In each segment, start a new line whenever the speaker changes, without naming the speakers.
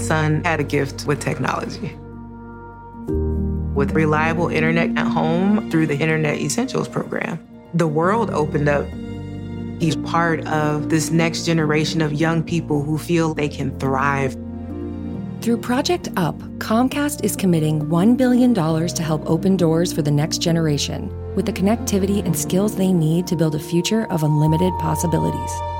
son had a gift with technology. With reliable internet at home through the Internet Essentials program, the world opened up. He's part of this next generation of young people who feel they can thrive.
Through Project UP, Comcast is committing $1 billion to help open doors for the next generation with the connectivity and skills they need to build a future of unlimited possibilities.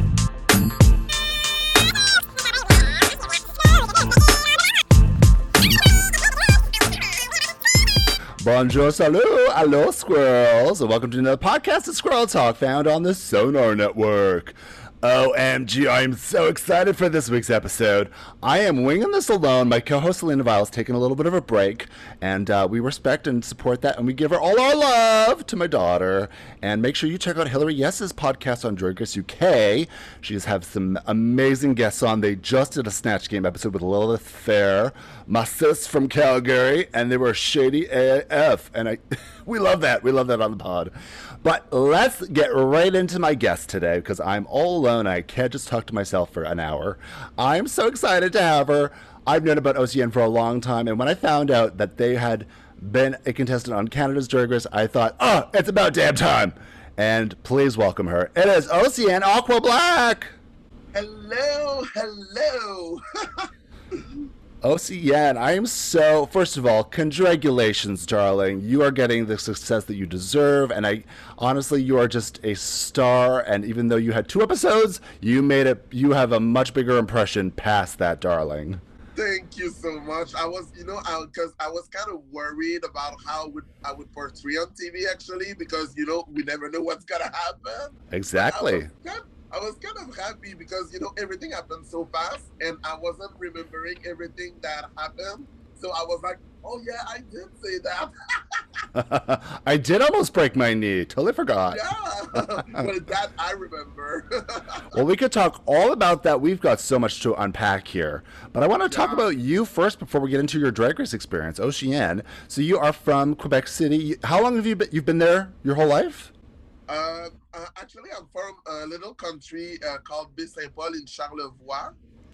Bonjour, salut, hello, squirrels, and welcome to another podcast of Squirrel Talk found on the Sonar Network. OMG, I am so excited for this week's episode. I am winging this alone. My co host Selena Vile is taking a little bit of a break, and uh, we respect and support that, and we give her all our love to my daughter. And make sure you check out Hillary Yes's podcast on Race UK. She has some amazing guests on. They just did a Snatch Game episode with Lilith Fair, my sis from Calgary, and they were shady AF. And I, we love that. We love that on the pod. But let's get right into my guest today because I'm all alone. I can't just talk to myself for an hour. I'm so excited to have her. I've known about Océane for a long time, and when I found out that they had been a contestant on Canada's Drag Race, I thought, oh, it's about damn time. And please welcome her. It is Océane Aqua Black.
Hello, hello.
Oh, Océane, I am so. First of all, congratulations, darling. You are getting the success that you deserve, and I honestly, you are just a star. And even though you had two episodes, you made it. You have a much bigger impression past that, darling.
Thank you so much. I was, you know, because I, I, was kind of worried about how would I would portray on TV actually, because you know we never know what's gonna happen.
Exactly.
I was kind of happy because you know everything happened so fast, and I wasn't remembering everything that happened. So I was like, "Oh yeah, I did say
that." I did almost break my knee. Totally forgot.
Yeah, but that I remember.
well, we could talk all about that. We've got so much to unpack here, but I want to yeah. talk about you first before we get into your drag race experience, Ocean. So you are from Quebec City. How long have you been? You've been there your whole life?
Uh, uh, actually, I'm from a little country uh, called Baie-Saint-Paul in Charlevoix.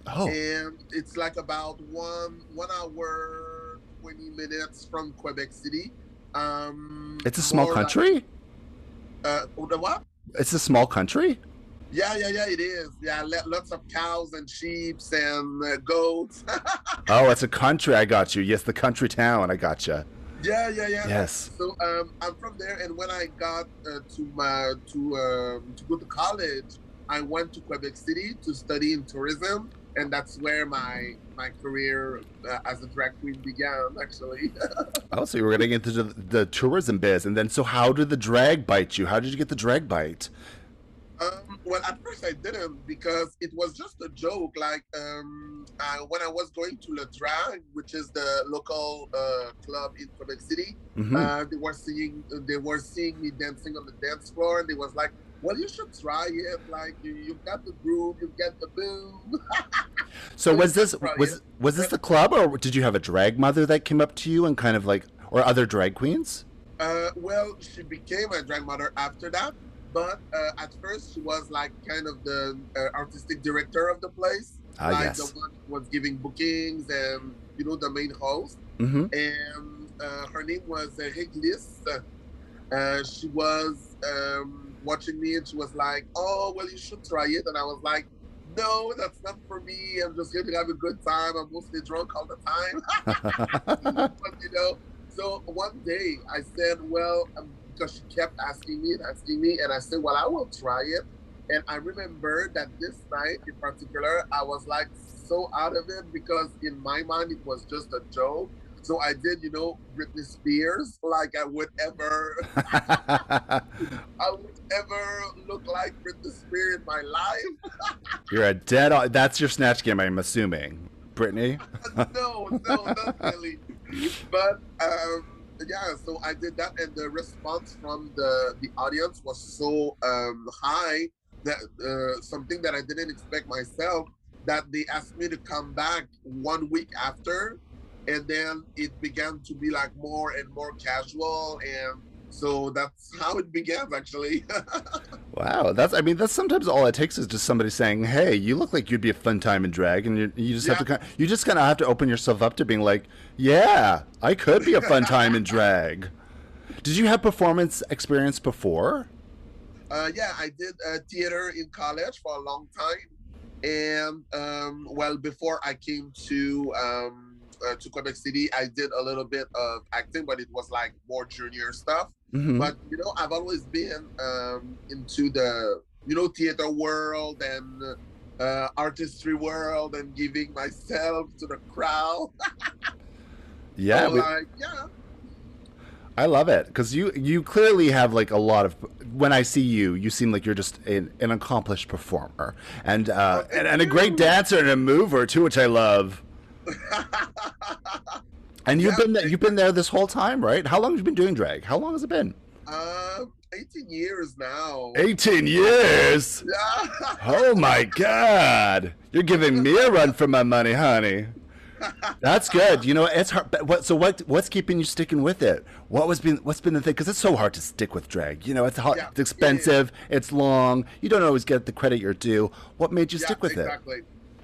Oh.
And it's like about one one hour, 20 minutes from Quebec City. Um,
it's a small country? Like,
uh, what?
It's a small country?
Yeah, yeah, yeah, it is. Yeah, lots of cows and sheep and uh, goats.
oh, it's a country. I got you. Yes, the country town. I got you.
Yeah, yeah, yeah.
Yes.
So um, I'm from there, and when I got uh, to my to um, to go to college, I went to Quebec City to study in tourism, and that's where my my career uh, as a drag queen began. Actually.
oh, so you were getting into the, the tourism biz, and then so how did the drag bite you? How did you get the drag bite?
Um, well, at first I didn't because it was just a joke. Like um, I, when I was going to Le Drag, which is the local uh, club in Quebec City, mm-hmm. uh, they were seeing they were seeing me dancing on the dance floor, and they was like, "Well, you should try it. Like you, you've got the groove, you get the boom."
so was this was was this the club, or did you have a drag mother that came up to you and kind of like, or other drag queens?
Uh, well, she became a drag mother after that. But uh, at first, she was like kind of the uh, artistic director of the place,
ah,
like
yes.
the one who was giving bookings and you know the main host.
Mm-hmm.
And uh, her name was uh, Reglis. Uh, she was um, watching me and she was like, "Oh, well, you should try it." And I was like, "No, that's not for me. I'm just here to have a good time. I'm mostly drunk all the time." but you know, so one day I said, "Well." Because she kept asking me and asking me, and I said, "Well, I will try it." And I remember that this night in particular, I was like so out of it because in my mind it was just a joke. So I did, you know, Britney Spears, like I would ever, I would ever look like Britney Spears in my life.
You're a dead. That's your snatch game, I'm assuming, Britney.
no, no, not really. But um, yeah, so I did that, and the response from the the audience was so um, high that uh, something that I didn't expect myself. That they asked me to come back one week after, and then it began to be like more and more casual, and so that's how it began actually.
wow, that's I mean that's sometimes all it takes is just somebody saying, "Hey, you look like you'd be a fun time in drag," and you, you just have to kind you just kind of have to open yourself up to being like, "Yeah, I could be a fun time in drag." Did you have performance experience before?
Uh, yeah, I did uh, theater in college for a long time, and um, well, before I came to um, uh, to Quebec City, I did a little bit of acting, but it was like more junior stuff.
Mm-hmm.
But you know, I've always been um, into the you know theater world and uh, artistry world and giving myself to the crowd.
yeah,
so,
we-
like, yeah.
I love it because you you clearly have like a lot of. When I see you, you seem like you're just an, an accomplished performer and uh,
Oh,
and, and a great dancer and a mover too, which I love. And you've
Yeah.
been there, you've been there this whole time, right? How long have you been doing drag? How long has it been?
Um, 18 years now.
18 years.
Yeah.
Oh my god. You're giving me a run for my money, honey. That's good. You know, it's hard. But what? So what? What's keeping you sticking with it? What was been? What's been the thing? Because it's so hard to stick with drag. You know, it's hard.
Yeah.
It's expensive. It's long. You don't always get the credit you're due. What made you
yeah,
stick with it?
exactly.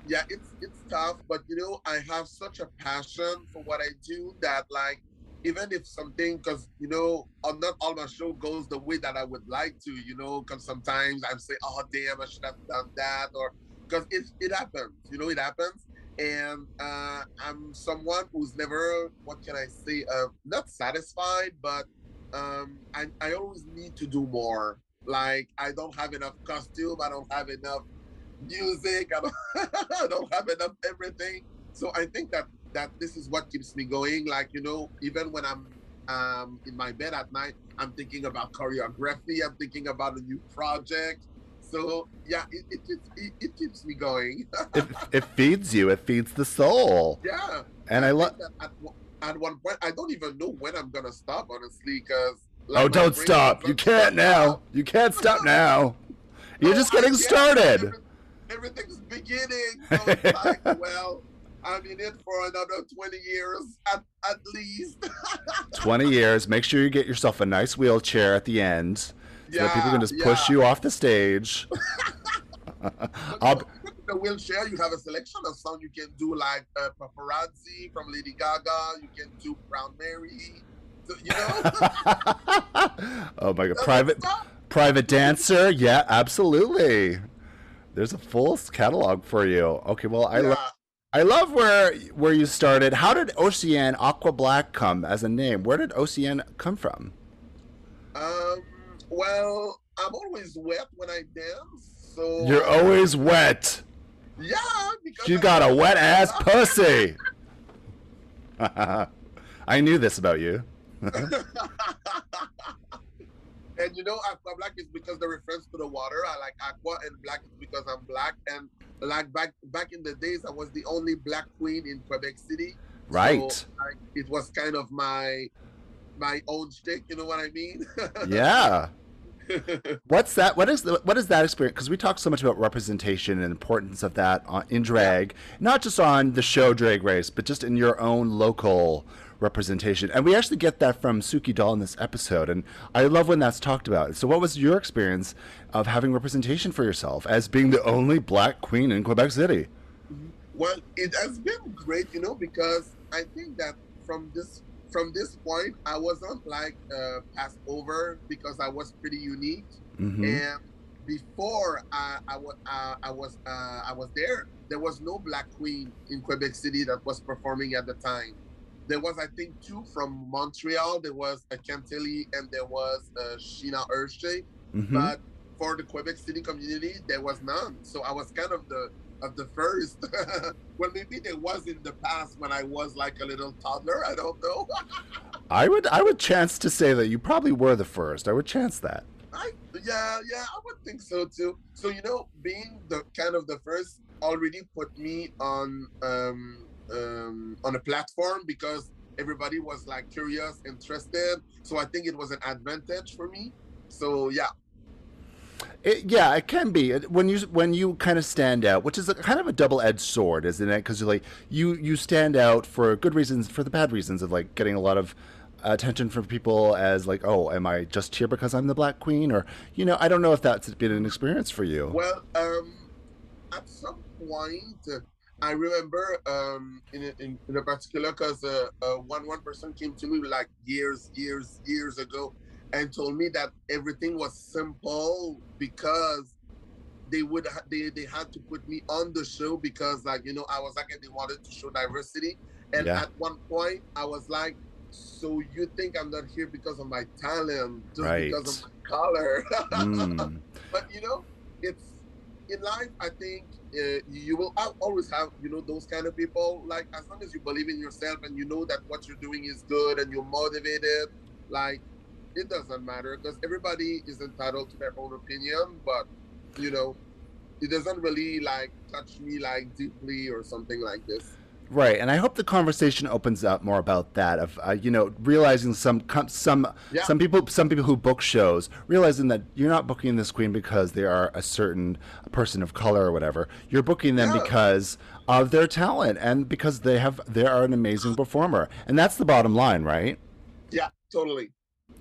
Yeah, it's it's but you know, I have such a passion for what I do that like even if something because you know not all my show goes the way that I would like to, you know, because sometimes I'm saying, oh damn, I should have done that, or because it it happens, you know, it happens. And uh, I'm someone who's never, what can I say, uh, not satisfied, but um, I, I always need to do more. Like I don't have enough costume, I don't have enough music, I don't, I don't have enough everything. So I think that that this is what keeps me going. Like you know, even when I'm um, in my bed at night, I'm thinking about choreography. I'm thinking about a new project. So yeah, it it, it, it, keeps me going.
It, it feeds you. It feeds the soul.
yeah.
And I love.
at, at one point, I don't even know when I'm gonna stop, honestly, because.
Oh, don't stop! You can't now. You can't stop now. You're just getting started.
Everything's beginning. So it's like, well, I'm in it for another 20 years at, at least.
20 years. Make sure you get yourself a nice wheelchair at the end so that people can just push you off the stage. I'll,
the wheelchair, you have a selection of songs you can do, like uh, Paparazzi from Lady Gaga. You can do Brown Mary. So, you know,
oh my god, private private dancer. Yeah, absolutely. There's a full catalog for you. Okay, well, I
yeah.
love I love where where you started. How did Ocean Aqua Black come as a name? Where did Ocean come from?
Um, well, I'm always wet when I dance. So
You're always wet.
yeah, because
You
I-
got a wet ass pussy. I knew this about you.
and you know, aqua black is because the reference to the water. I like aqua, and black is because I'm black. And like back back in the days, I was the only black queen in Quebec City.
Right.
So, like, it was kind of my my own shtick. You know what I mean?
Yeah. What's that? What is the, what is that experience? Because we talk so much about representation and importance of that on, in drag, not just on the show Drag Race, but just in your own local representation. And we actually get that from Suki Doll in this episode, and I love when that's talked about. So, what was your experience of having representation for yourself as being the only Black queen in Quebec City?
Well, it has been great, you know, because I think that from this from this point, I wasn't like uh, passed over because I was pretty unique.
hmm
And before I, I was uh, I was uh, I was there, there was no black queen in Quebec City that was performing at the time. There was, I think, two from Montreal. There was a Cantelli and there was uh, Sheena Urshay.
hmm
But for the Quebec City community, there was none. So I was kind of the of the first. well, maybe there was in the past when I was like a little toddler. I don't know.
I would I would chance to say that you probably were the first. I would chance that.
I, yeah, yeah, I would think so too. So you know, being the kind of the first already put me on um, um, on a platform because everybody was like curious, interested. So I think it was an advantage for me. So yeah.
It, yeah, it can be when you when you kind of stand out, which is a, kind of a double-edged sword, isn't it? Because you're like you you stand out for good reasons, for the bad reasons of like getting a lot of attention from people as like, oh, am I just here because I'm the Black Queen, or you know, I don't know if that's been an experience for you.
Well, um, at some point, I remember um, in, a, in, in a particular because uh, uh, one one person came to me like years, years, years ago, and told me that everything was simple because they would ha- they they had to put me on the show because like you know I was like they wanted to show diversity, and
Yeah.
at one point I was like. So you think I'm not here because of my talent, just
Right.
because of my color?
Mm.
but you know it's in life i think uh, you will always have you know those kind of people. Like as long as you believe in yourself and you know that what you're doing is good and you're motivated like it doesn't matter because everybody is entitled to their own opinion but you know it doesn't really like touch me like deeply or something like this
Right, and I hope the conversation opens up more about that. Of uh, you know, realizing some some
Yeah.
some people some people who book shows realizing that you're not booking this queen because they are a certain person of color or whatever. You're booking them
Yeah.
because of their talent and because they have they are an amazing performer, and that's the bottom line, right?
yeah totally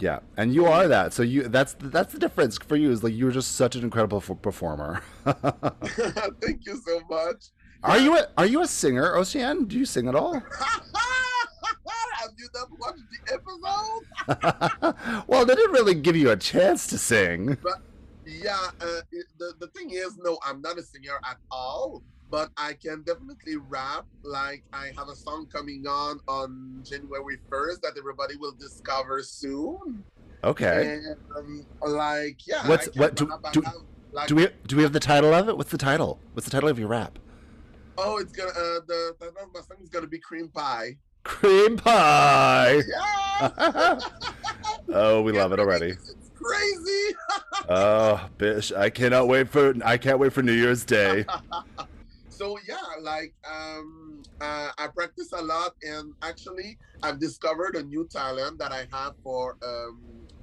Yeah, and you are that. So you that's that's the difference for you is like you're just such an incredible f- performer.
thank you so much
are you a, are you a singer, Ocean? Do you sing at all?
have you never watched the episode
well, they didn't really give you a chance to sing.
But Yeah, uh, the the thing is, no, I'm not a singer at all, but I can definitely rap. Like I have a song coming on on January first that everybody will discover soon.
Okay.
And um, like, yeah,
What's- what- do- do-
like,
Do we do we have the title of it? What's the title? What's the title of your rap?
Oh, it's gonna uh, the the name of my song is gonna be Cream Pie.
Cream pie.
Yeah.
oh, we love it already.
It's, crazy.
Oh, bitch! I cannot wait for I can't wait for New Year's Day.
so yeah like um uh, i practice a lot and actually i've discovered a new talent that i have for um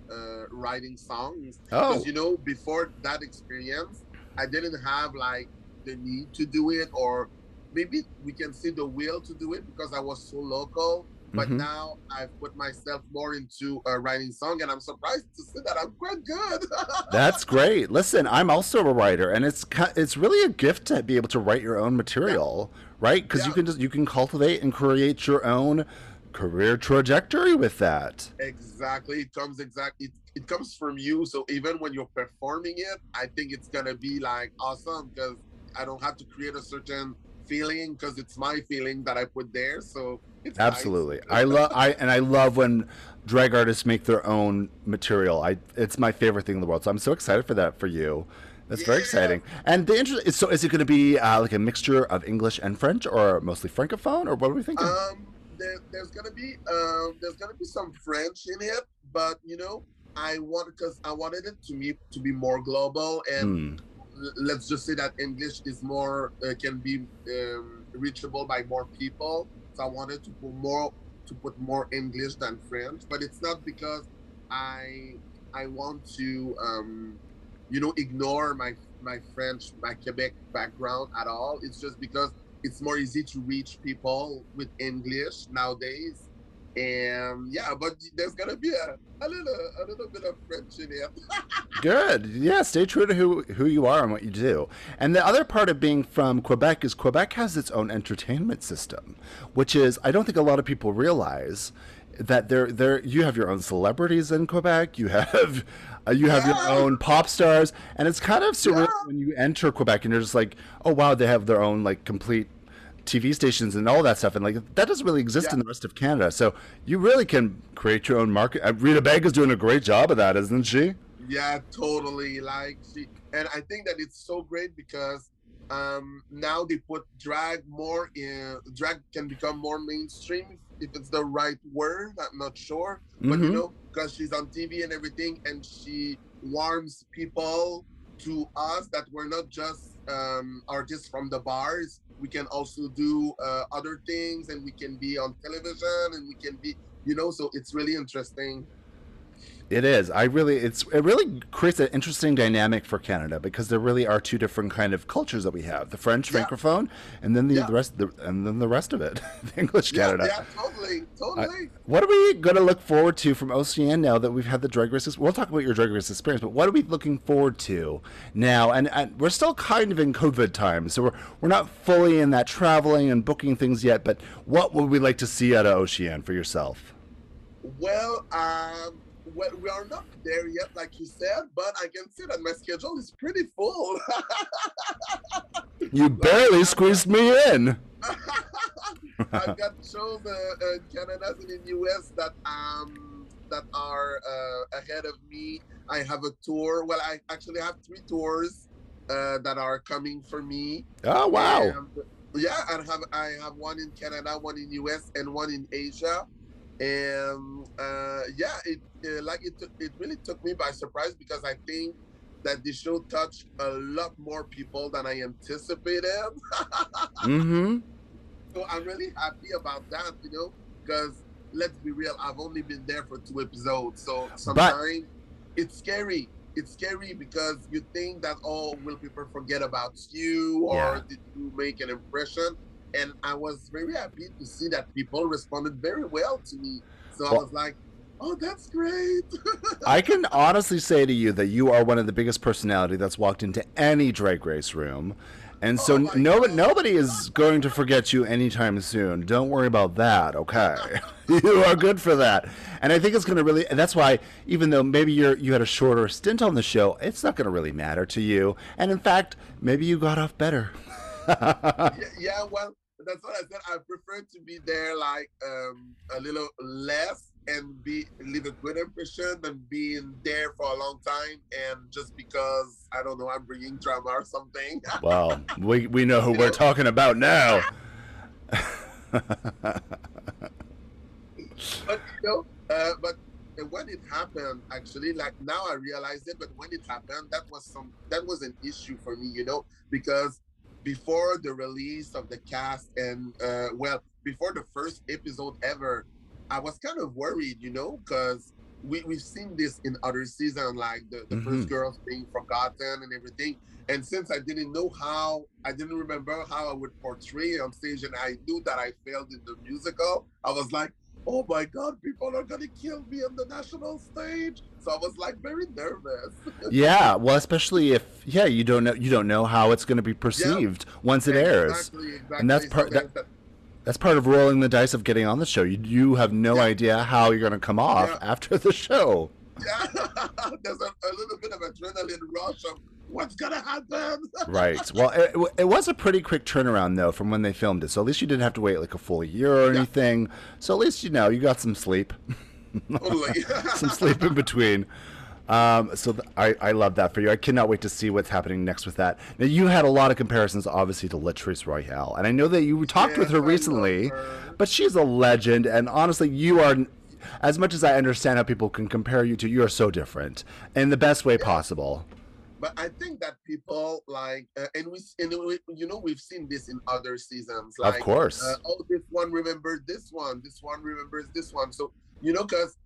uh, writing songs
Oh,
because you know before that experience i didn't have like the need to do it or maybe we can see the will to do it because i was so local but
Mhm.
now i've put myself more into uh, writing song and i'm surprised to see that i'm quite good
that's great. Listen, I'm also a writer, and it's it's really a gift to be able to write your own material, right? Because you can just you can cultivate and create your own career trajectory with that.
Exactly. It comes exactly it, it comes from you. So even when you're performing it, I think it's gonna be like awesome because I don't have to create a certain feeling because it's my feeling that I put there. So it's nice.
Absolutely. I love I and I love when drag artists make their own material. I it's my favorite thing in the world. So I'm so excited for that for you. That's very exciting. And the interest is so is it going to be uh, like a mixture of English and French or mostly francophone or what are we thinking?
Um, there, there's gonna be um, there's gonna be some French in it, but you know, I want because I wanted it to me to be more global and
Hmm.
Let's just say that English is more uh, can be um, reachable by more people. So I wanted to put more to put more English than French, but it's not because I I want to um, you know ignore my my French my Quebec background at all. It's just because it's more easy to reach people with English nowadays. And yeah, but there's gonna be a, a little a little bit of French in it.
Good. Yeah, stay true to who who you are and what you do. And the other part of being from Quebec is Quebec has its own entertainment system, which is I don't think a lot of people realize that there there you have your own celebrities in Quebec. You have uh, you have your own pop stars, and it's kind of surreal
Yeah.
when you enter Quebec and you're just like, oh wow, they have their own like complete TV stations and all that stuff, and like that doesn't really exist
Yeah.
in the rest of Canada. So you really can create your own market. Uh, Rita Baga is doing a great job of that, isn't she?
Yeah, totally. Like she, and I think that it's so great because um now they put drag more in. Drag can become more mainstream if it's the right word. I'm not sure, but you
Mhm.
know, because she's on TV and everything, and she warms people to us that we're not just um, artists from the bars. We can also do uh, other things, and we can be on television, and we can be, you know. So it's really interesting.
It is. I really, it's it really creates an interesting dynamic for Canada because there really are two different kind of cultures that we have: the French
Yeah.
francophone, and then the,
Yeah.
the rest, the, and then the rest of it, the English Canada.
Yeah, totally, totally.
What are we going to look forward to from Océane now that we've had the drag race? We'll talk about your drag race experience, but what are we looking forward to now? And, and we're still kind of in COVID times, so we're we're not fully in that traveling and booking things yet. But what would we like to see out of Océane for yourself?
Well, um, well, we are not there yet, like you said, but I can see that my schedule is pretty full.
You barely squeezed me in.
I've got shows uh, in Canada and in US that um that are uh, ahead of me. I have a tour. Well, I actually have three tours uh, that are coming for me.
Oh wow!
And, yeah, I have I have one in Canada, one in US, and one in Asia. And uh, yeah, it uh, like it took- it really took me by surprise because I think that the show touched a lot more people than I anticipated.
Mm-hmm.
So I'm really happy about that, you know, because let's be real, I've only been there for two episodes. So sometimes it's scary. It's scary because you think that, oh, will people forget about you or
Yeah.
did you make an impression? And I was very happy to see that people responded very well to me. So I was like, oh, that's great.
I can honestly say to you that you are one of the biggest personality that's walked into any drag race room. And oh so
Oh
no,
God.
nobody is going to forget you anytime soon. Don't worry about that, okay? you are good for that. And I think it's going to really that's why even though maybe you're you had a shorter stint on the show, it's not going to really matter to you. And in fact, maybe you got off better.
yeah, yeah, well, that's what I said. I prefer to be there like um, a little less and be leave a good impression than being there for a long time and just because I don't know I'm bringing drama or something.
well, we we know who we're talking about now.
but you know, uh, but when it happened, actually, like now I realize it. But when it happened, that was some that was an issue for me, you know, because before the release of the cast and uh, well, before the first episode ever, I was kind of worried, you know, because we we've seen this in other seasons, like the, the
Mhm.
first girls being forgotten and everything. And since I didn't know how, I didn't remember how I would portray on stage, and I knew that I failed in the musical. I was like, oh my god, people are gonna kill me on the national stage. So I was like very nervous.
yeah, well, especially if yeah, you don't know you don't know how it's going to be perceived once it airs.
Exactly, exactly.
And that's
So
part- that- That's part of rolling the dice of getting on the show. You you have no
Yeah.
idea how you're going to come off
Yeah.
after the show.
yeah, there's a, a little bit of adrenaline rush of what's gonna happen.
Right. Well, it, it was a pretty quick turnaround though from when they filmed it. So at least you didn't have to wait like a full year or
Yeah.
anything. So at least you know you got some sleep.
totally.
some sleep in between. Um, so th- I, I love that for you. I cannot wait to see what's happening next with that. Now you had a lot of comparisons, obviously, to Latrice Royale, and I know that you talked with her recently,
her.
but she's a legend. And honestly, you are, as much as I understand how people can compare you to, you are so different in the best way possible.
But I think that people like, uh, and we, and we, you know, we've seen this in other seasons. Like,
of course.
uh, oh, this one remembers this one, this one remembers this one. So, you know, because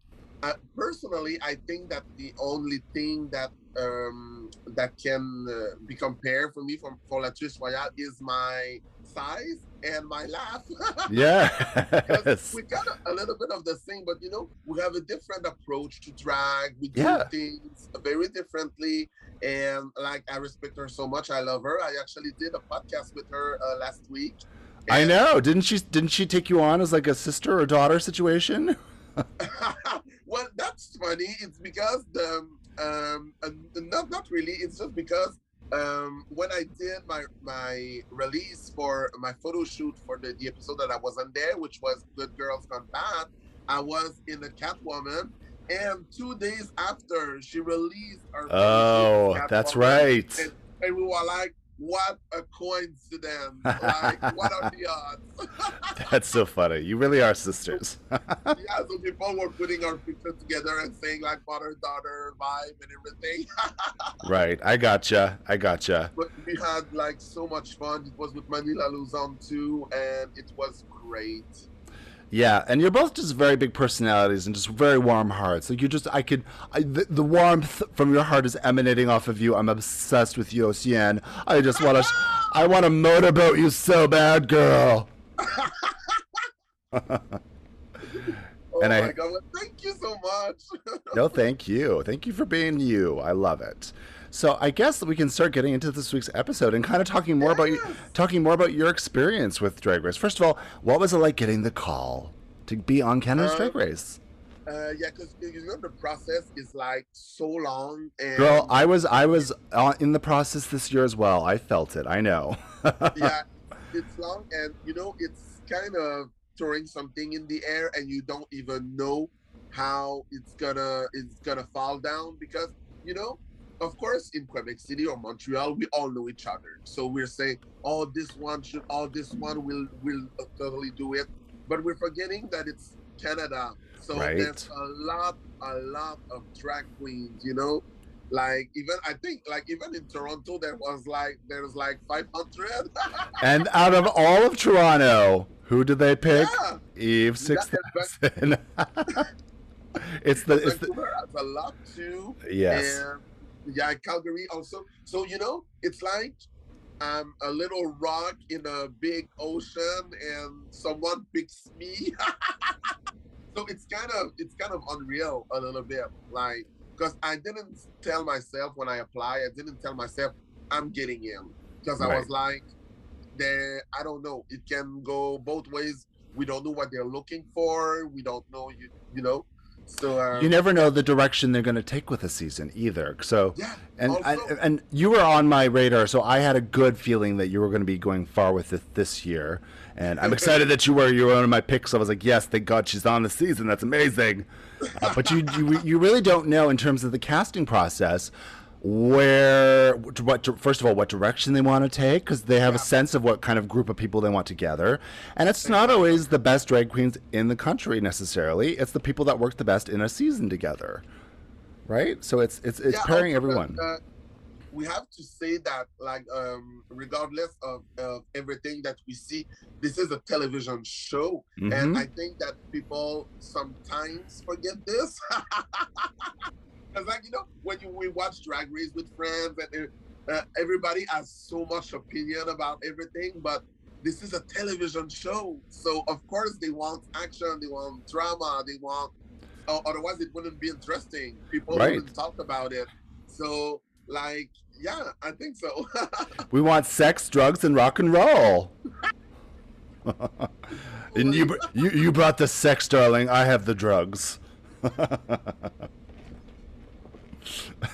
uh, personally, I think that the only thing that um, that can uh, be compared for me from for Latrice Royale is my size and my laugh.
yes.
we got a, a little bit of the same, but you know, we have a different approach to drag. We do
Yeah.
things very differently. And like, I respect her so much. I love her. I actually did a podcast with her uh, last week.
I know. Didn't she? Didn't she take you on as like a sister or daughter situation?
well, that's funny. It's because the um, uh, not not really. It's just because um, when I did my my release for my photo shoot for the, the episode that I wasn't there, which was Good Girls Gone Bad, I was in the Catwoman, and two days after she released her.
Oh, that's right.
And, and we were like, what a coincidence! Like, what are the odds?
That's so funny. You really are sisters.
yeah, so people were putting our pictures together and saying like mother daughter vibe and everything.
right. I gotcha. I gotcha.
But we had like so much fun. It was with Manila Luzon too, and it was great.
Yeah, and you're both just very big personalities and just very warm hearts. Like you just, I could, I, the, the warmth from your heart is emanating off of you. I'm obsessed with you, Océane. I just want to, I want to motorboat you so bad, girl.
oh
And
my
I-
god! Well, thank you so much.
no, thank you. Thank you for being you. I love it. So I guess that we can start getting into this week's episode and kind of talking more about you, talking more about your experience with Drag Race. First of all, what was it like getting the call to be on Canada's
Uh,
Drag Race?
Uh, yeah, because you know the process is like so long and
Girl, I was I was uh, in the process this year as well. I felt it. I know.
yeah, it's long and you know it's kind of throwing something in the air and you don't even know how it's gonna it's gonna fall down because you know of course in Quebec City or Montreal we all know each other so we're saying oh this one should oh this one will will uh, totally do it but we're forgetting that it's Canada so
Right.
there's a lot a lot of drag queens you know like even I think like even in Toronto there was like there's like 500
and out of all of Toronto, who did they pick?
yeah
Eve six thousand. it's the it's the
Vancouver has a lot too
yes.
and yeah Calgary also. So you know it's like I'm a little rock in a big ocean and someone picks me. So it's kind of it's kind of unreal a little bit like because I didn't tell myself when I apply I didn't tell myself I'm getting in. Because I was like they I don't know. It can go both ways. We don't know what they're looking for. We don't know you you know so um,
You never know the direction they're going to take with a season either. So
yeah
and I, and you were on my radar, so I had a good feeling that you were going to be going far with it this year. And I'm excited that you were. You were one of my picks. I was like, yes, thank God she's on the season. That's amazing. Uh, but you, you you really don't know in terms of the casting process where what first of all what direction they want to take because they have a sense of what kind of group of people they want together. And it's not always the best drag queens in the country necessarily. It's the people that work the best in a season together. Right? So it's it's it's
Yeah,
pairing everyone.
uh, we have to say that, like, um, regardless of, of everything that we see, this is a television show,
Mhm.
and I think that people sometimes forget this. Because, like, you know, when you, we watch Drag Race with friends, and uh, everybody has so much opinion about everything, but this is a television show, so of course they want action, they want drama, they want. Uh, otherwise, it wouldn't be interesting. People
Right.
wouldn't talk about it. So, like, yeah, I think so.
We want sex, drugs, and rock and roll. and you, you, you brought the sex, darling. I have the drugs.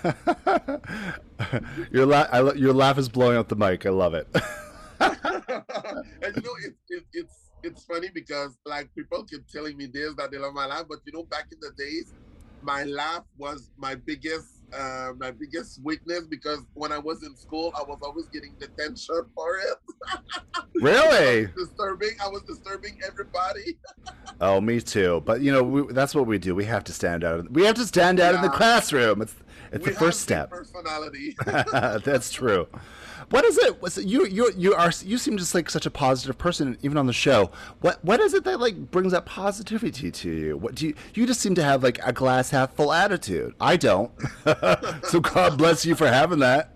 your la- I, lo- your laugh is blowing out the mic. I love it.
and you know, it, it, it's it's funny because like people keep telling me this that they love my laugh, but you know, back in the days, my laugh was my biggest uh, my biggest weakness because when I was in school, I was always getting detention for it.
really?
disturbing. I was disturbing everybody.
Oh, me too. But you know, we, that's what we do. We have to stand out. We have to stand out in the classroom. It's it's
We
the first step.
Personality.
That's true. What is it? Was it you? You you are you seem just like such a positive person, even on the show. What what is it that like brings that positivity to you? What do you? You just seem to have like a glass half full attitude. I don't. so God bless you for having that.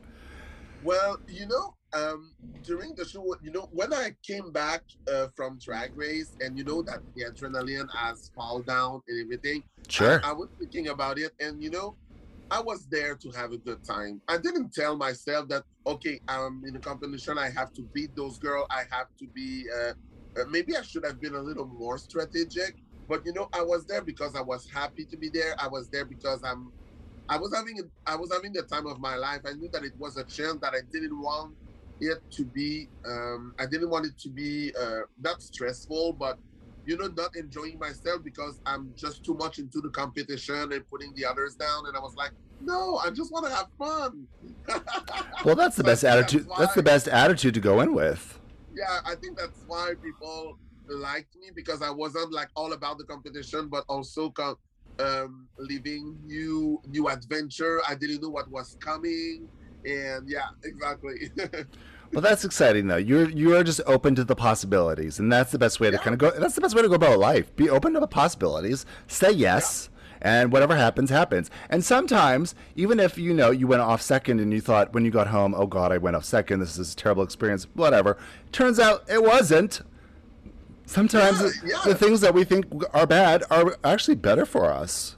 Well, you know, um, during the show, you know, when I came back uh, from Drag Race, and you know that the adrenaline has fallen down and everything,
Sure.
I, I was thinking about it, and you know, I was there to have a good time. I didn't tell myself that okay, I'm in a competition. I have to beat those girls. I have to be. Uh, uh, maybe I should have been a little more strategic. But you know, I was there because I was happy to be there. I was there because I'm. I was having a, I was having the time of my life. I knew that it was a chance that I didn't want it to be. Um, I didn't want it to be uh, not stressful, but you know, not enjoying myself because I'm just too much into the competition and putting the others down. And I was like, no, I just want to have fun.
well, that's the best attitude.
that's
That's the best attitude to go in with.
yeah, I think that's why people liked me because I wasn't like all about the competition, but also com- um, living new new adventure. I didn't know what was coming, and yeah, exactly.
Well, that's exciting though. You're you are just open to the possibilities, and that's the best way to kind of go. That's the best way to go about life. Be open to the possibilities. Say yes, and whatever happens, happens. And sometimes, even if you know you went off second, and you thought when you got home, "Oh God, I went off second. This is a terrible experience." Whatever. Turns out it wasn't. Sometimes
Yeah, yeah.
the things that we think are bad are actually better for us.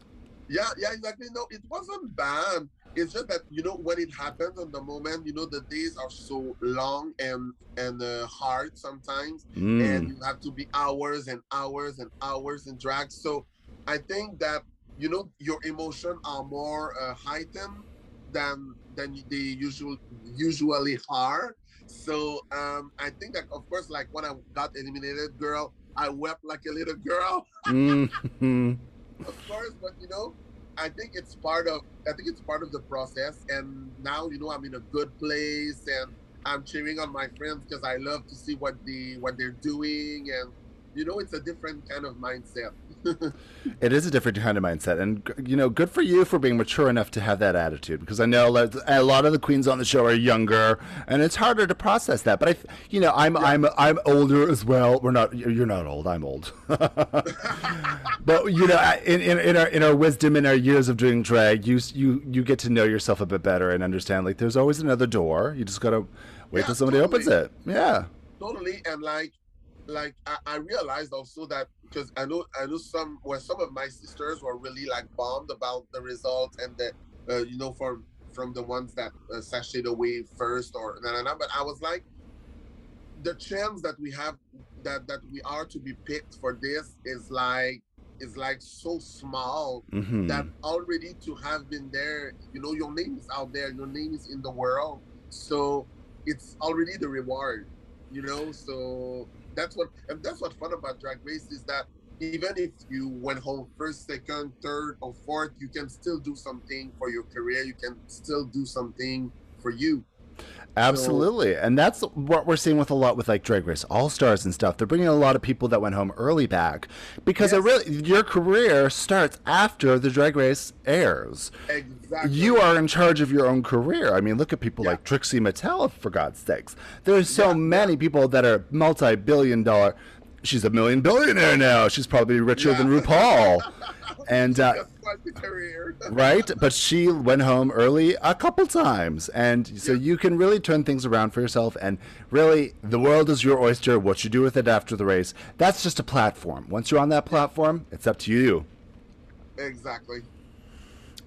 Yeah, yeah, exactly. No, it wasn't bad. It's just that you know when it happens on the moment, you know the days are so long and and uh, hard sometimes,
Mm.
and you have to be hours and hours and hours in drag. So I think that you know your emotion are more uh, heightened than than they usually usually are. So um, I think that of course, like when I got eliminated, girl, I wept like a little girl.
mm-hmm.
of course, but you know, I think it's part of I think it's part of the process. And now you know I'm in a good place, and I'm cheering on my friends because I love to see what the what they're doing, and you know, it's a different kind of mindset.
It is a different kind of mindset, and you know, good for you for being mature enough to have that attitude. Because I know a lot of the queens on the show are younger, and it's harder to process that. But I, you know, I'm I'm I'm older as well. We're not. You're not old. I'm old. but you know, in, in in our in our wisdom, in our years of doing drag, you you you get to know yourself a bit better and understand. Like, there's always another door. You just gotta wait
Yeah,
till somebody opens it. Yeah.
totally and like like I, I realized also that because i know i know some where some of my sisters were really like bummed about the results and the uh, you know from from the ones that uh, sashayed away first or nah, nah, nah. but i was like the chance that we have that that we are to be picked for this is like is like so small
hmm
that already to have been there, you know, your name is out there, your name is in the world. So it's already the reward, you know. So that's what and that's what fun about drag race is that even if you went home first, second, third, or fourth, you can still do something for your career. You can still do something for you.
Absolutely. and that's what we're seeing with a lot with like Drag Race All Stars and stuff. They're bringing a lot of people that went home early back because it really your career starts after the Drag Race airs.
Exactly.
You are in charge of your own career. I mean, look at people
Yeah.
like Trixie Mattel, for God's sakes. There's so
Yeah,
many people that are multi billion dollar. She's a million billionaire now. She's probably richer
Yeah.
than RuPaul. And uh,
That's quite the career.
right? But she went home early a couple times, and so
Yeah.
you can really turn things around for yourself. And really, the world is your oyster. What you do with it after the race, that's just a platform. Once you're on that platform, it's up to you.
exactly.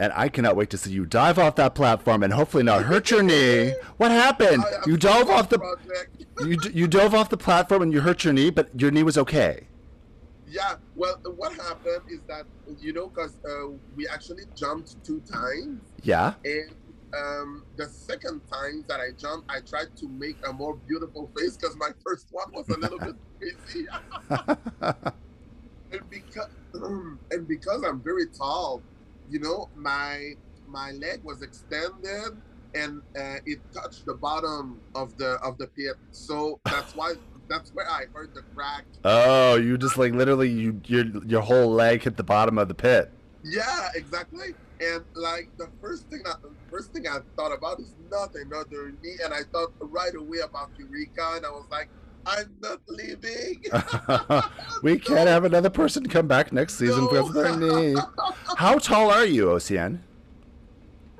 And I cannot wait to see you dive off that platform and hopefully not hurt your knee. What happened?
I-
You dove off the you, you dove off the platform and you hurt your knee, but your knee was okay.
Yeah, well, what happened is that you know, because uh, we actually jumped two times,
Yeah.
and um, the second time that I jumped, I tried to make a more beautiful face because my first one was a little bit crazy, and because and because I'm very tall, you know, my my leg was extended and uh, it touched the bottom of the of the pit, so that's why that's where I heard the crack.
Oh, you just like literally you your your whole leg hit the bottom of the pit.
Yeah, exactly. And like the first thing the first thing I thought about is not another knee, and I thought right away about Eureka, and I was like, I'm not leaving.
we can't have another person come back next season
No.
because of their knee. How tall are you, Océane?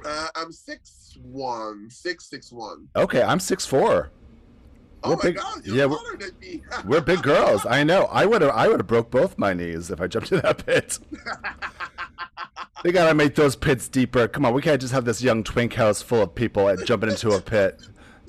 uh, I'm six one, six six one.
Okay, I'm six four.
Oh
We're
my
big-
god, you're
yeah, we're-
than me.
We're big girls. I know. I would have. I would have broke both my knees if I jumped in that pit. they gotta make those pits deeper. Come on, we can't just have this young twink house full of people and jumping into a pit.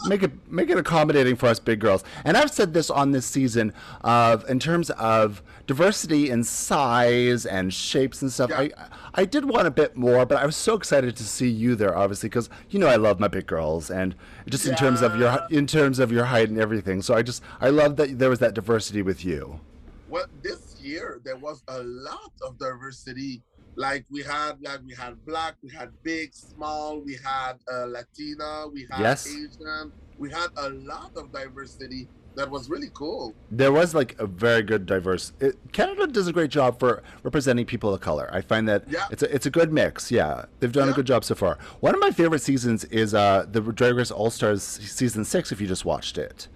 Make it make it accommodating for us big girls. And I've said this on this season of in terms of diversity in size and shapes and stuff.
Yeah.
I I did want a bit more, but I was so excited to see you there, obviously, because you know I love my big girls, and just in terms of your in terms of your height and everything. So I just I love that there was that diversity with you.
well, this year there was a lot of diversity. Like we had like we had black, we had big, small, we had uh, Latina, we had
Yes.
Asian, we had a lot of diversity that was really cool.
There was like a very good diverse. It, Canada does a great job for representing people of color. I find that
Yeah.
it's a it's a good mix. Yeah, they've done a good job so far. One of my favorite seasons is uh the Drag Race All Stars season six. If you just watched it,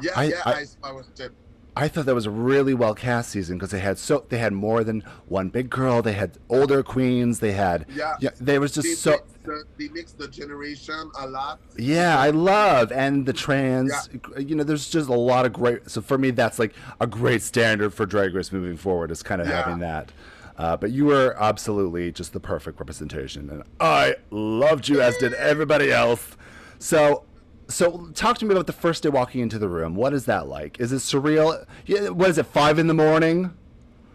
Yeah,
I-
yeah,
I-
I, I, was it.
I thought that was a really well cast season because they had so they had more than one big girl. They had older queens. They had
Yeah.
yeah. They was just
They,
so
mixed the, they mixed the generation a lot.
Yeah, I love and the trans. Yeah. You know, there's just a lot of great. So for me, that's like a great standard for Drag Race moving forward. Is kind of
Yeah.
having that. Uh, but you were absolutely just the perfect representation, and I loved you as did everybody else. So, so talk to me about the first day walking into the room. What is that like? Is it surreal? What is it? Five in the morning?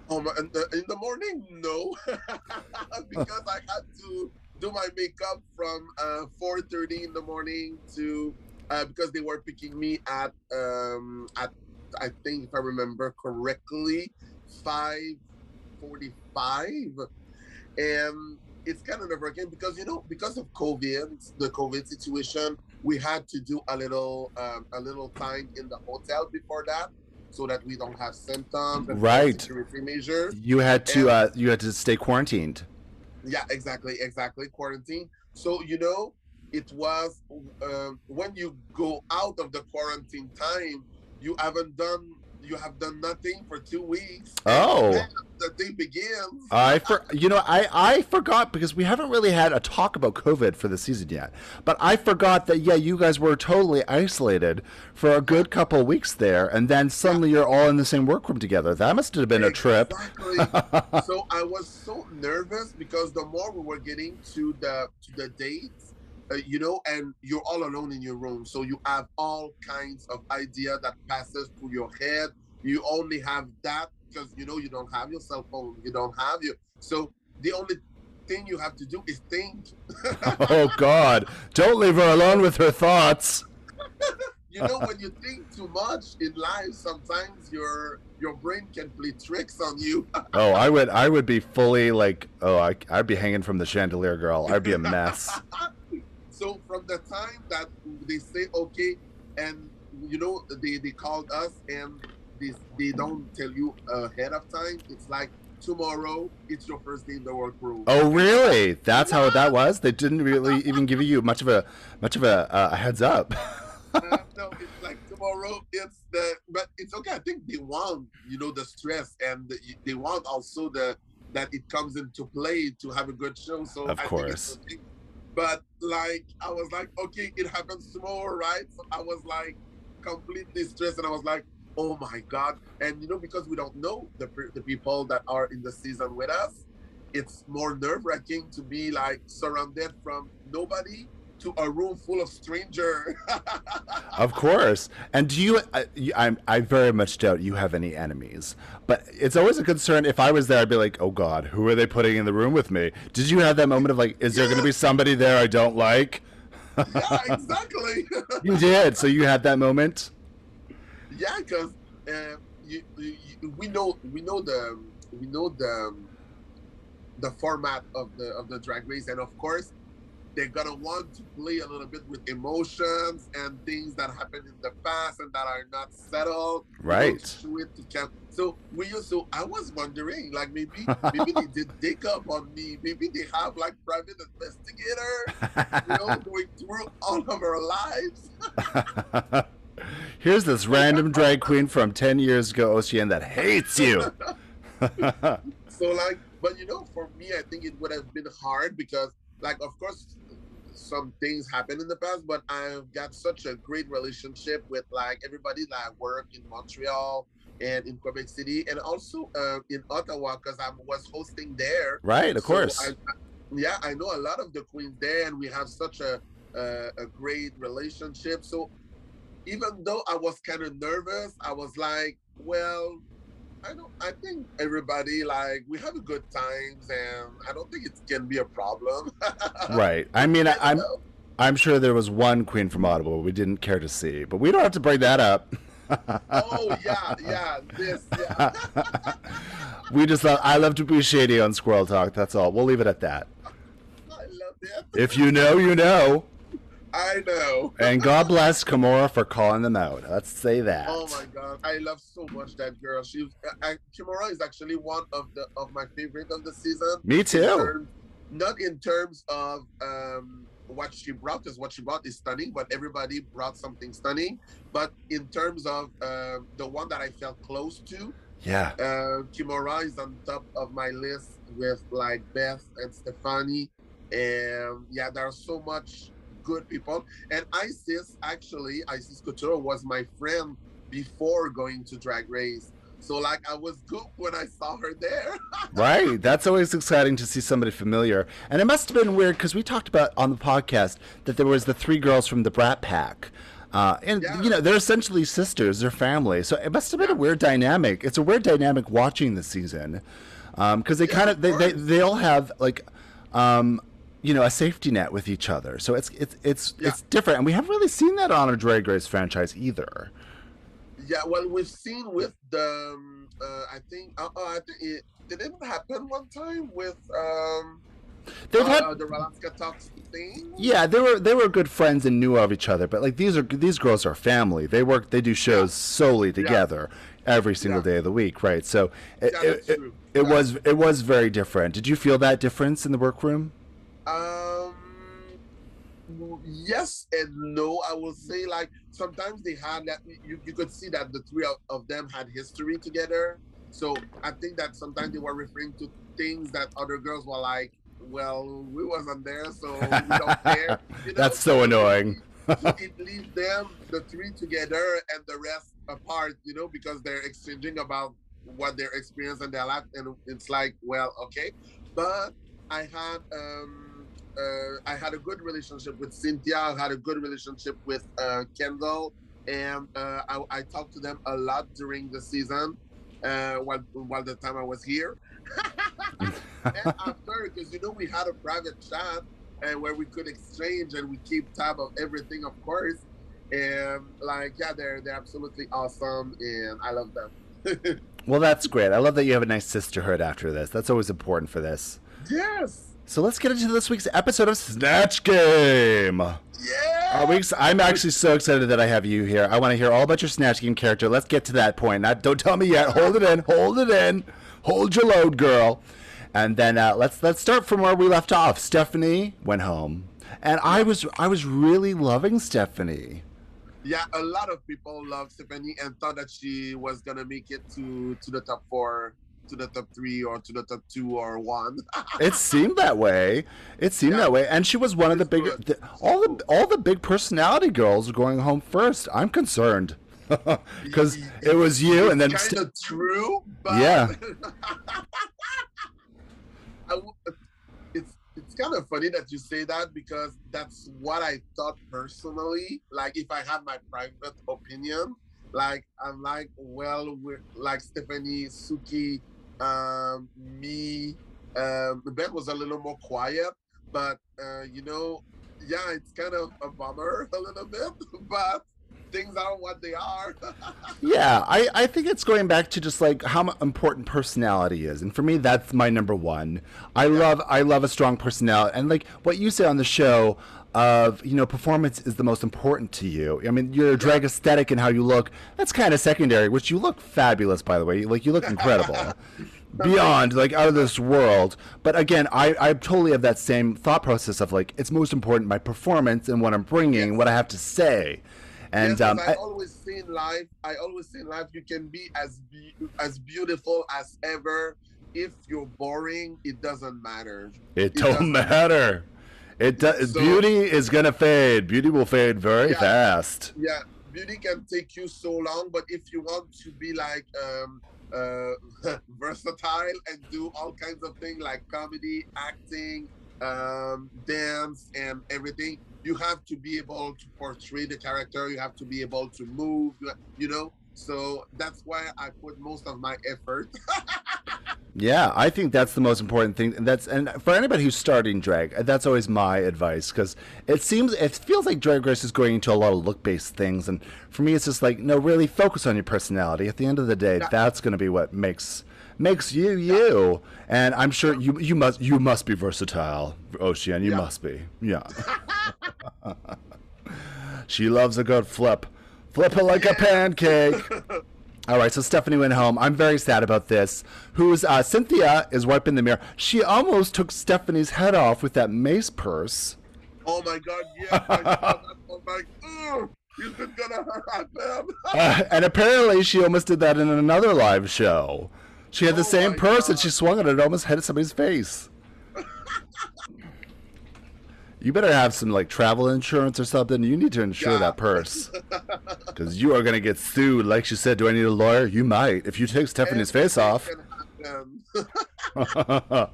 Oh, in, the, in the morning, no, because I had to do my makeup from uh, 4:30 in the morning to uh, because they were picking me at um, at I think if I remember correctly, 5:45, and it's kind of never again because you know because of COVID, the COVID situation, we had to do a little um, a little time in the hotel before that. So that we don't have symptoms, and
Right.
Security measures.
You had to uh, you had to stay quarantined.
Yeah, exactly, exactly. Quarantine. So you know, it was um, when you go out of the quarantine time, you haven't done, you have done nothing for two weeks.
Oh.
the thing begins.
I for you know I I forgot because we haven't really had a talk about COVID for the season yet. But I forgot that yeah, you guys were totally isolated for a good couple weeks there, and then suddenly you're all in the same workroom together. That must have been a trip.
Exactly. so I was so nervous because the more we were getting to the to the dates, uh, you know, and you're all alone in your room, so you have all kinds of idea that passes through your head. You only have that because you know you don't have your cell phone, you don't have your. So the only thing you have to do is think.
oh God! Don't leave her alone with her thoughts.
you know, when you think too much in life, sometimes your your brain can play tricks on you.
Oh, I would I would be fully like oh I I'd be hanging from the chandelier, girl. I'd be a mess.
So from the time that they say okay, and you know they they called us and they they don't tell you ahead of time. It's like tomorrow. It's your first day in the workroom.
Oh really? That's how that was. They didn't really even give you much of a much of a, uh, a heads up.
Uh, no, it's like tomorrow. It's the but it's okay. I think they want you know the stress and the, they want also the that it comes into play to have a good show. So
Of
I think
course.
it's okay. But like I was like, okay, it happens tomorrow, right? So I was like completely stressed, and I was like, oh my god! And you know because we don't know the the people that are in the season with us, it's more nerve wracking to be like surrounded from nobody to a room full of strangers.
Of course. And do you? I, I, I very much doubt you have any enemies. But it's always a concern. If I was there, I'd be like, "Oh God, who are they putting in the room with me?" Did you have that moment of like, "Is there going to be somebody there I don't like?"
yeah, exactly.
You did. So you had that moment.
yeah, because uh, you- we know we know the we know the the format of the of the drag race, and of course they're gonna want to play a little bit with emotions and things that happened in the past and that are not settled.
Right.
to it to camp. So we used to. I was wondering, like maybe maybe they did dig up on me. Maybe they have like private investigator, you know, going through all of our lives.
Here's this random drag queen from 10 years ago, Océane, that hates you.
so like but you know for me i think it would have been hard because like of course some things happened in the past but i've got such a great relationship with like everybody that i work in montreal and in quebec city and also uh, in ottawa because i was hosting there
right, of
So
course.
I, I- yeah i know a lot of the queens there and we have such a a, a great relationship so even though i was kind of nervous i was like well I don't. I think everybody like we have a good times, and I don't think it can be a problem.
right. I mean, I, I'm I'm sure there was one queen from Ottawa we didn't care to see, but we don't have to bring that up.
oh yeah, yeah. This. Yeah.
we just love, I love to be shady on Squirrel Talk. That's all. We'll leave it at that.
I love that.
If you know, you know.
I know.
And God bless Kimora for calling them out. Let's say that.
Oh my god, I love so much that girl. She, I, Kimora is actually one of the of my favorite of the season.
Me too.
In terms- not in terms of um, what she brought, because what she brought is stunning, but everybody brought something stunning. But in terms of um the one that I felt close to,
Yeah.
uh, Kimora is on top of my list with like Beth and Stephanie. And yeah, there are so much good people. And Icesis, actually, Icesis Couture was my friend before going to Drag Race. So like I was good when I saw her there.
Right. That's always exciting to see somebody familiar. And it must have been weird because we talked about on the podcast that there was the three girls from the Brat Pack. Uh, and
Yeah.
you know they're essentially sisters, they're family. So it must have been a weird dynamic. It's a weird dynamic watching the season because they
Yeah,
kind of they, they they all have like um, you know a safety net with each other. So it's it's it's
Yeah.
it's different, and we haven't really seen that on a Drag Race franchise either.
yeah, well, we've seen with the, um, uh, I think, uh, uh, I think it did it happen one time with um,
They've
uh,
had
the Alaska Talks thing.
Yeah, they were they were good friends and knew of each other, but like these are these girls are family. They work they do shows solely together every single
Yeah.
day of the week, right? So it,
Yeah,
it, it, it
Yeah.
was it was very different. Did you feel that difference in the workroom?
Um, yes and no. I will say like sometimes they had that you, you could see that the three of, of them had history together. So I think that sometimes they were referring to things that other girls were like, well, we wasn't there, so we don't care. You know?
That's so annoying.
so it leaves them the three together and the rest apart, you know, because they're exchanging about what their experience and their life, and it's like, well, okay. But I had um, uh, I had a good relationship with Synthia. I had a good relationship with uh, Kendall, and uh, I, I talked to them a lot during the season uh, while while the time I was here. and after, because you know we had a private chat and where we could exchange and we keep tab of everything, of course. And like, yeah, they're they're absolutely awesome, and I love them.
Well, that's great. I love that you have a nice sisterhood after this. That's always important for this.
yes,
So let's get into this week's episode of Snatch Game.
yeah.
Uh, I'm actually so excited that I have you here. I want to hear all about your Snatch Game character. Let's get to that point. Not, don't tell me yet. Hold it in. Hold it in. Hold your load, girl. And then uh, let's let's start from where we left off. Stephanie went home, and I was I was really loving Stephanie.
yeah, a lot of people loved Stephanie and thought that she was gonna make it to to the top four, to the top three, or to the top two or one.
It seemed that way. It seemed
Yeah.
that way, and she was one of the big. The, all the all the big personality girls are going home first. I'm concerned because it was you, and then
kind of true, but
Yeah.
W- it's it's kind of funny that you say that because that's what I thought personally. Like if I had my private opinion, like I'm like, well, we're like Stephanie, Suki, um, me. Um, Ben was a little more quiet, but uh, you know, yeah, it's kind of a bummer a little bit, but things are what they are.
Yeah, I, I think it's going back to just like how important personality is, and for me, that's my number one. I love I love a strong personality, and like what you say on the show of you know performance is the most important to you. I mean, your drag aesthetic and how you look that's kind of secondary, which you look fabulous by the way. Like you look incredible. Beyond like out of this world, but again, I, I totally have that same thought process of like it's most important my performance and what I'm bringing, what I have to say, and
yes,
um,
I,
I-
always say in life, I always say in life, you can be as be- as beautiful as ever. If you're boring, it doesn't matter.
It
It
don't
doesn't-
matter. It does.
So-
beauty is gonna fade. Beauty will fade very
Yeah.
fast.
Yeah, beauty can take you so long, but if you want to be like um, uh, versatile and do all kinds of things like comedy, acting, um, dance, and everything, you have to be able to portray the character. You have to be able to move. you- You know. So that's why I put most of my effort.
Yeah, I think that's the most important thing. And that's and for anybody who's starting drag, that's always my advice because it seems it feels like Drag Race is going into a lot of look based things, and for me, it's just like no, really focus on your personality. At the end of the day,
Yeah.
that's going to be what makes makes you you. And I'm sure you you must you must be versatile, Océane. You
Yeah.
must be. Yeah. she loves a good flip. Flip it like a pancake. All right, so Stephanie went home. I'm very sad about this. Who's uh, Synthia is wiping the mirror. She almost took Stephanie's head off with that mace purse.
Oh my god, yeah. I saw that. I'm like, oh, is it gonna happen?
Uh, and apparently, she almost did that in another live show. She had the
Oh
same purse and she swung it and it almost hit somebody's face. you better have some like travel insurance or something. You need to insure
Yeah.
that purse because you are gonna get sued. Like she said, do I need a lawyer? You might if you take Stephanie's face off.
Anything can happen.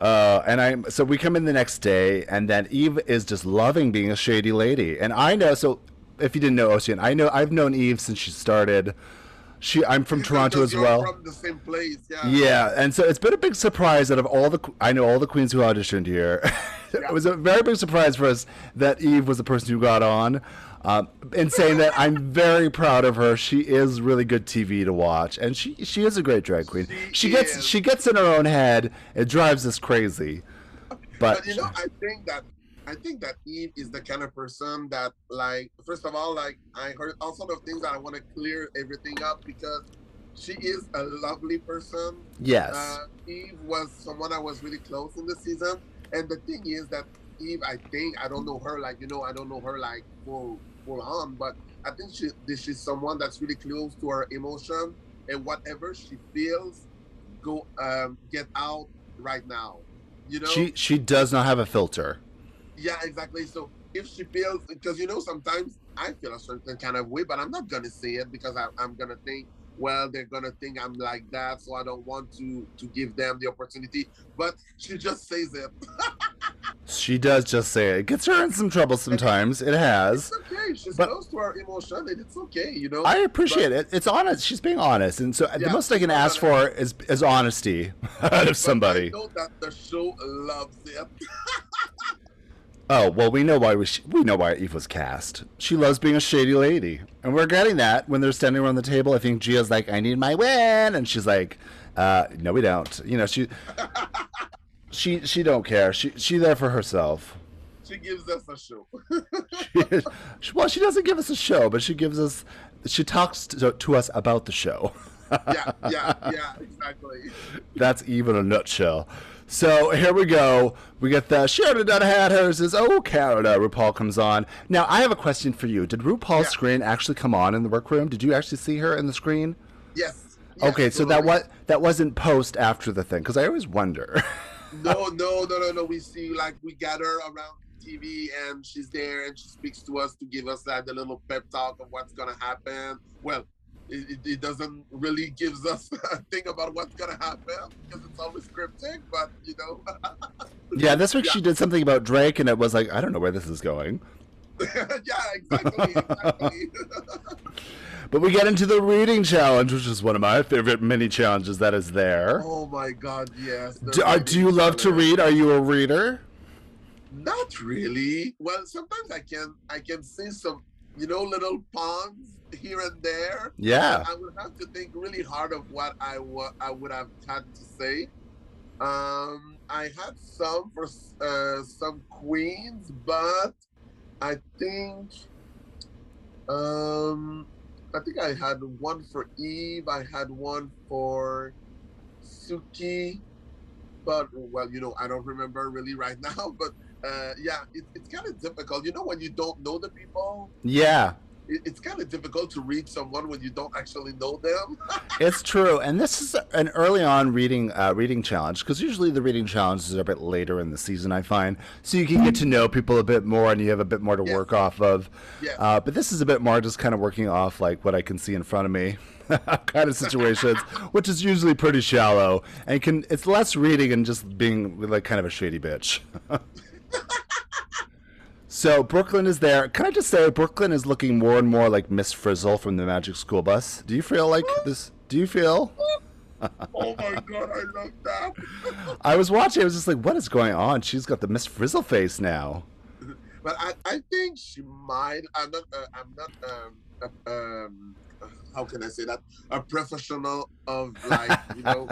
Uh, and I'm so we come in the next day, and then Eve is just loving being a shady lady. And I know. So if you didn't know Ocean, I know I've known Eve since she started. She I'm from Toronto as well.
From the same place, yeah.
Yeah, and so it's been a big surprise out of all the I know all the queens who auditioned here. it was a very big surprise for us that Eve was the person who got on. Um, in saying that, I'm very proud of her. She is really good TV to watch, and she she is a great drag queen.
She
She gets she gets in her own head. It drives us crazy. But,
But you know, I think that I think that Eve is the kind of person that, like, first of all, like, I heard all sort of things that I want to clear everything up because she is a lovely person.
yes,
Uh, Eve was someone I was really close in the season, and the thing is that Eve, I think I don't know her like you know I don't know her like full full on, but I think she this she's someone that's really close to her emotion and whatever she feels, go um get out right now. You know,
she she does not have a filter.
Yeah, exactly. So if she feels, because you know, sometimes I feel a certain kind of way, but I'm not gonna say it because I, I'm gonna think, well, they're gonna think I'm like that, so I don't want to to give them the opportunity. But she just says it.
She does just say it. It gets her in some trouble sometimes. It has.
It's okay. She's
But-
close to her emotion, and it's okay. You know.
I appreciate it. It's honest. She's being honest, and so the most I can ask for is is honesty out of somebody.
I know that the show loves it.
Oh well, we know why we sh- we know why Eve was cast. She loves being a shady lady, and we're getting that when they're standing around the table. I think Gia's like, "I need my win," and she's like, uh, "No, we don't." You know, she she she don't care. She she there for herself.
She gives us a show.
She- well, she doesn't give us a show, but she gives us she talks to, to us about the show.
yeah, yeah, yeah, exactly.
That's Eve in a nutshell. So here we go. We get the Sheridan Dunn had hers is oh Canada. RuPaul comes on. Now I have a question for you. Did RuPaul's
Yeah.
screen actually come on in the workroom? Did you actually see her in the screen?
Yes. yes,
okay, so that what that wasn't post after the thing because I always wonder.
No, no, no, no, no. We see like we gather around TV and she's there and she speaks to us to give us like the little pep talk of what's gonna happen. Well, it, it, doesn't really gives us a thing about what's gonna happen because it's always cryptic, but you know.
yeah, this week
Yeah.
she did something about Drake, and it was like I don't know where this is going.
yeah, exactly, exactly.
But we get into the reading challenge, which is one of my favorite mini challenges that is there.
oh my god, yes.
Do, are, uh, do you love to read? Are you a reader?
Not really. Well, sometimes I can I can see some, you know, little puns here and there.
Yeah.
I would have to think really hard of what I wa- I would have had to say. Um, I had some for uh, some queens, but I think um, I think I had one for Eve. I had one for Suki, but well, you know, I don't remember really right now. But uh, yeah, it, it's kind of difficult. You know, when you don't know the people,
Yeah.
It, it's kind of difficult to read someone when you don't actually know them.
It's true, and this is an early on reading uh, reading challenge because usually the reading challenges are a bit later in the season. I find so you can get to know people a bit more, and you have a bit more to
Yes.
work off of.
Yes.
Uh, but this is a bit more just kind of working off like what I can see in front of me, kind of situations, which is usually pretty shallow and can it's less reading and just being like kind of a shady bitch. So Brooke Lynn is there. Can I just say Brooke Lynn is looking more and more like Miss Frizzle from the Magic School Bus? Do you feel like this? Do you feel?
oh my god, I love that.
I was watching. I was just like, what is going on? She's got the Miss Frizzle face now.
but I, I think she might. I'm not. Uh, I'm not um, uh, um, how can I say that a professional of like you know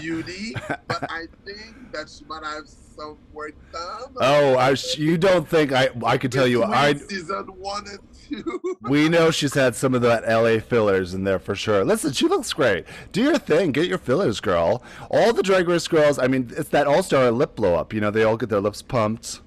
beauty, but I think that she might have some work done.
Oh, I, you don't think I? I could tell you, I.
season one and two.
We know she's had some of that LA fillers in there for sure. Listen, she looks great. Do your thing, get your fillers, girl. All the Drag Race girls. I mean, it's that All Star lip blow up. You know, they all get their lips pumped.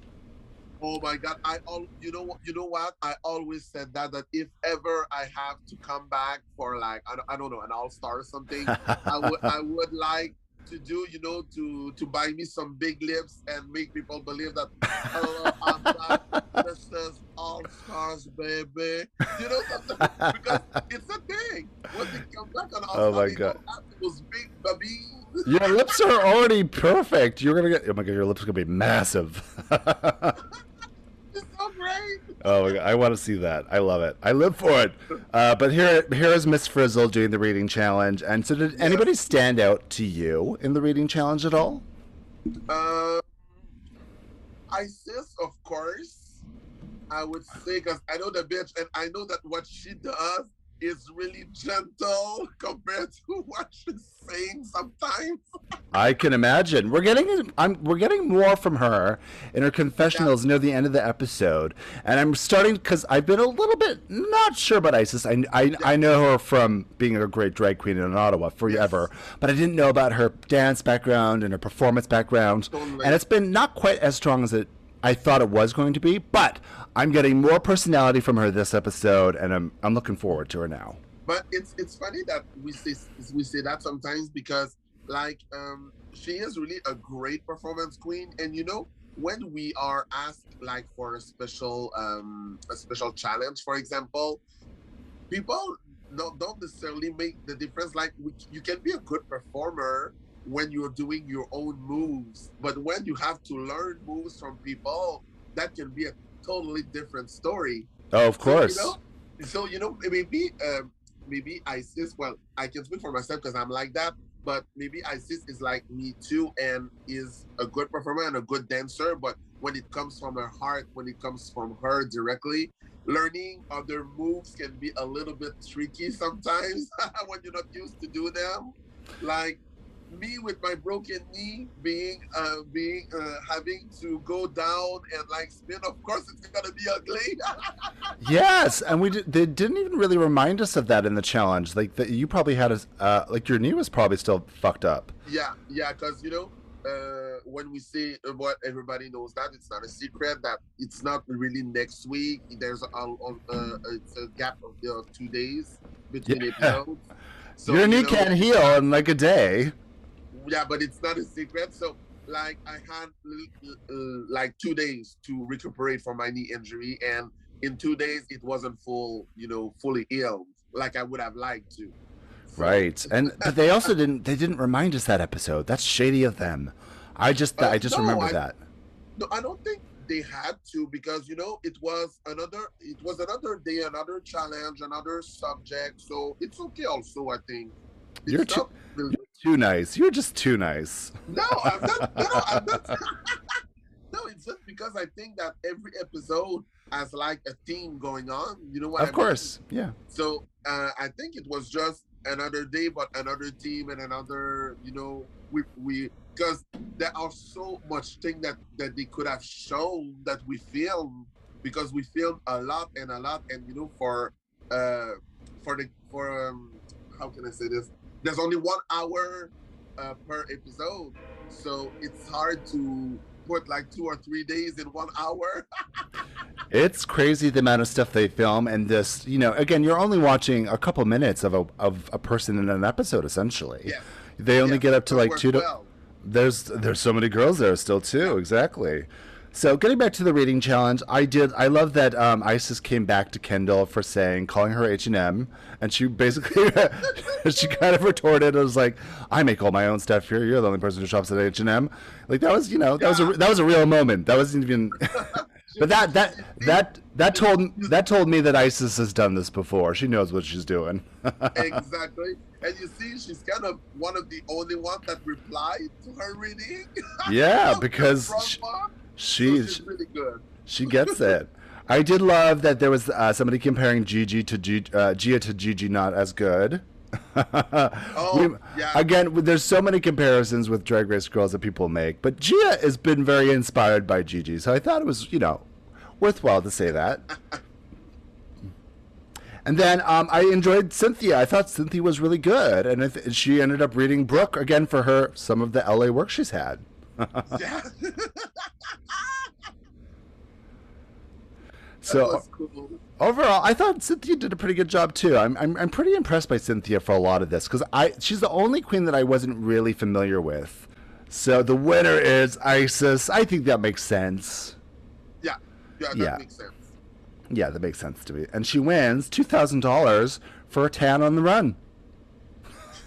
Oh my god! I all you know what you know what I always said that that if ever I have to come back for like I don't, I don't know an all star or something, I would I would like to do you know to to buy me some big lips and make people believe that oh I'm back. This is all stars, baby. You know something because it's a thing. When they come back on all
Oh my God.
those big babies.
Your lips are already perfect. You're gonna get. Oh my god, your lips are gonna be massive.
It's so great.
Oh, my God, I want to see that. I love it. I live for it. Uh, but here, here is Miss Frizzle doing the reading challenge. And so, did anybody stand out to you in the reading challenge at all?
Um, Icesis, of course, I would say because I know the bitch, and I know that what she does is really gentle compared to what she's saying sometimes.
I can imagine. We're getting, I'm, we're getting more from her in her confessionals near the end of the episode, and I'm starting because I've been a little bit not sure about Icesis. I, I, I know her from being a great drag queen in Ottawa forever, but I didn't know about her dance background and her performance background,
Totally.
and it's been not quite as strong as it I thought it was going to be. But I'm getting more personality from her this episode, and I'm, I'm looking forward to her now.
But it's it's funny that we say we say that sometimes because like um she is really a great performance queen, and you know when we are asked like for a special um a special challenge, for example, people don't don't necessarily make the difference. Like we, you can be a good performer when you're doing your own moves, but when you have to learn moves from people, that can be a totally different story.
Oh, of course.
So, you know, so you know, maybe um, maybe Icesis. Well, I can speak for myself because I'm like that. But maybe Icesis is like me too, and is a good performer and a good dancer. But when it comes from her heart, when it comes from her directly, learning other moves can be a little bit tricky sometimes when you're not used to do them. Like me with my broken knee being uh being uh having to go down and like spin of course it's gonna be ugly
Yes, and we did, they didn't even really remind us of that in the challenge. Like that, you probably had a uh, like your knee was probably still fucked up.
yeah yeah because you know uh when we say what everybody knows that it's not a secret that it's not really next week there's a, a, a it's a gap of uh, two days between
Yeah.
episodes so
your knee
you know,
can't heal in like a day.
Yeah but it's not a secret so like i had uh, like two days to recuperate from my knee injury and in two days it wasn't full you know fully healed like i would have liked to So-
Right, and but they also didn't they didn't remind us that episode. That's shady of them. I just
Uh,
I just
no,
remember
I-
that.
no i don't think they had to because you know it was another it was another day another challenge another subject so it's okay also i think It's
You're too-
really-
Too nice. You're just too nice.
no i'm not no, i'm not no it's just because i think that every episode has like a theme going on you know what I
Of
mean?
course, yeah.
So uh, I think it was just another day, but another team and another, you know, we we because there are so much thing that that they could have shown that we filmed because we filmed a lot and a lot, and you know, for uh for the for um how can I say this? There's only one hour uh, per episode, so it's hard to put like two or three days in one hour.
It's crazy the amount of stuff they film, and this, you know, again, you're only watching a couple minutes of a of a person in an episode, essentially.
Yeah.
They only
Yeah,
get up to like two to.
well.
There's there's so many girls there still too. Exactly. So getting back to the reading challenge, I did. I love that um, Icesis came back to Kendall for saying calling her H and M, and she basically she kind of retorted. I was like, I make all my own stuff here. You're the only person who shops at H and M. Like that was you know that was a that was a real moment. That wasn't even. but that that that that told that told me that Icesis has done this before. She knows what she's doing.
exactly. And you see, she's kind of one of the only ones that replied to her reading.
yeah, because
front
she,
one. So
she
she's really good.
She gets it. I did love that there was uh, somebody comparing Gigi to G- uh, Gia to Gigi not as good.
Oh, yeah.
Again, there's so many comparisons with Drag Race girls that people make, but Gia has been very inspired by Gigi, so I thought it was, you know, worthwhile to say that. and then um, I enjoyed Synthia. I thought Synthia was really good, and th- she ended up reading Brooke again for her some of the LA work she's had.
Yeah.
So
cool.
overall, I thought Synthia did a pretty good job too. I'm I'm, I'm pretty impressed by Synthia for a lot of this because I she's the only queen that I wasn't really familiar with. So the winner is Icesis. I think that makes sense.
Yeah, yeah, that
Yeah.
makes sense.
Yeah, that makes sense to me. And she wins two thousand dollars for a tan on the run.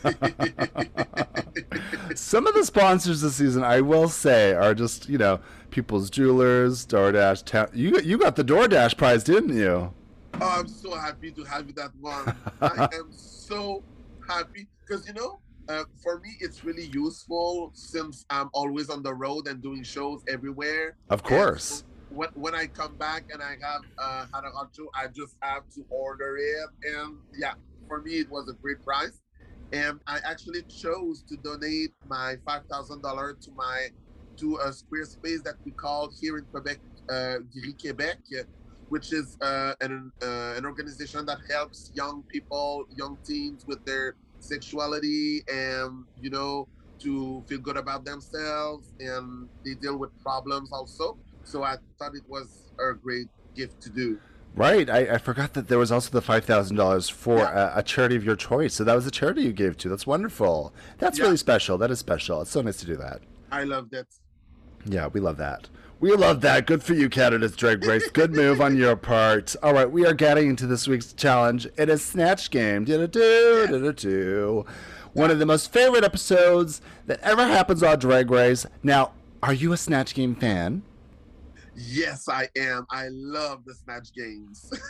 Some of the sponsors this season, I will say, are just you know People's Jewelers, DoorDash. Ta- you you got the DoorDash prize, didn't you?
Oh, I'm so happy to have that one. I am so happy because you know, uh, for me, it's really useful since I'm always on the road and doing shows everywhere.
Of course.
so when, when I come back and I have uh, had a hot show, I just have to order it. And yeah, for me, it was a great price. And I actually chose to donate my five thousand dollar to my to a Squarespace that we call here in Quebec, uh, Gris Quebec, which is uh, an uh, an organization that helps young people, young teens with their sexuality and you know to feel good about themselves, and they deal with problems also. So I thought it was a great gift to do.
Right. I, I forgot that there was also the five thousand dollars for
Yeah.
a, a charity of your choice. So that was the charity you gave to. That's wonderful. That's
Yeah.
really special. That is special. It's so nice to do that.
I love that.
Yeah, we love that. We love that. Good for you, Canada's Drag Race. Good move on your part. All right, we are getting into this week's challenge. It is Snatch Game. One of the most favorite episodes that ever happens on Drag Race. Now, are you a Snatch Game fan?
Yes, I am. I love the snatch games.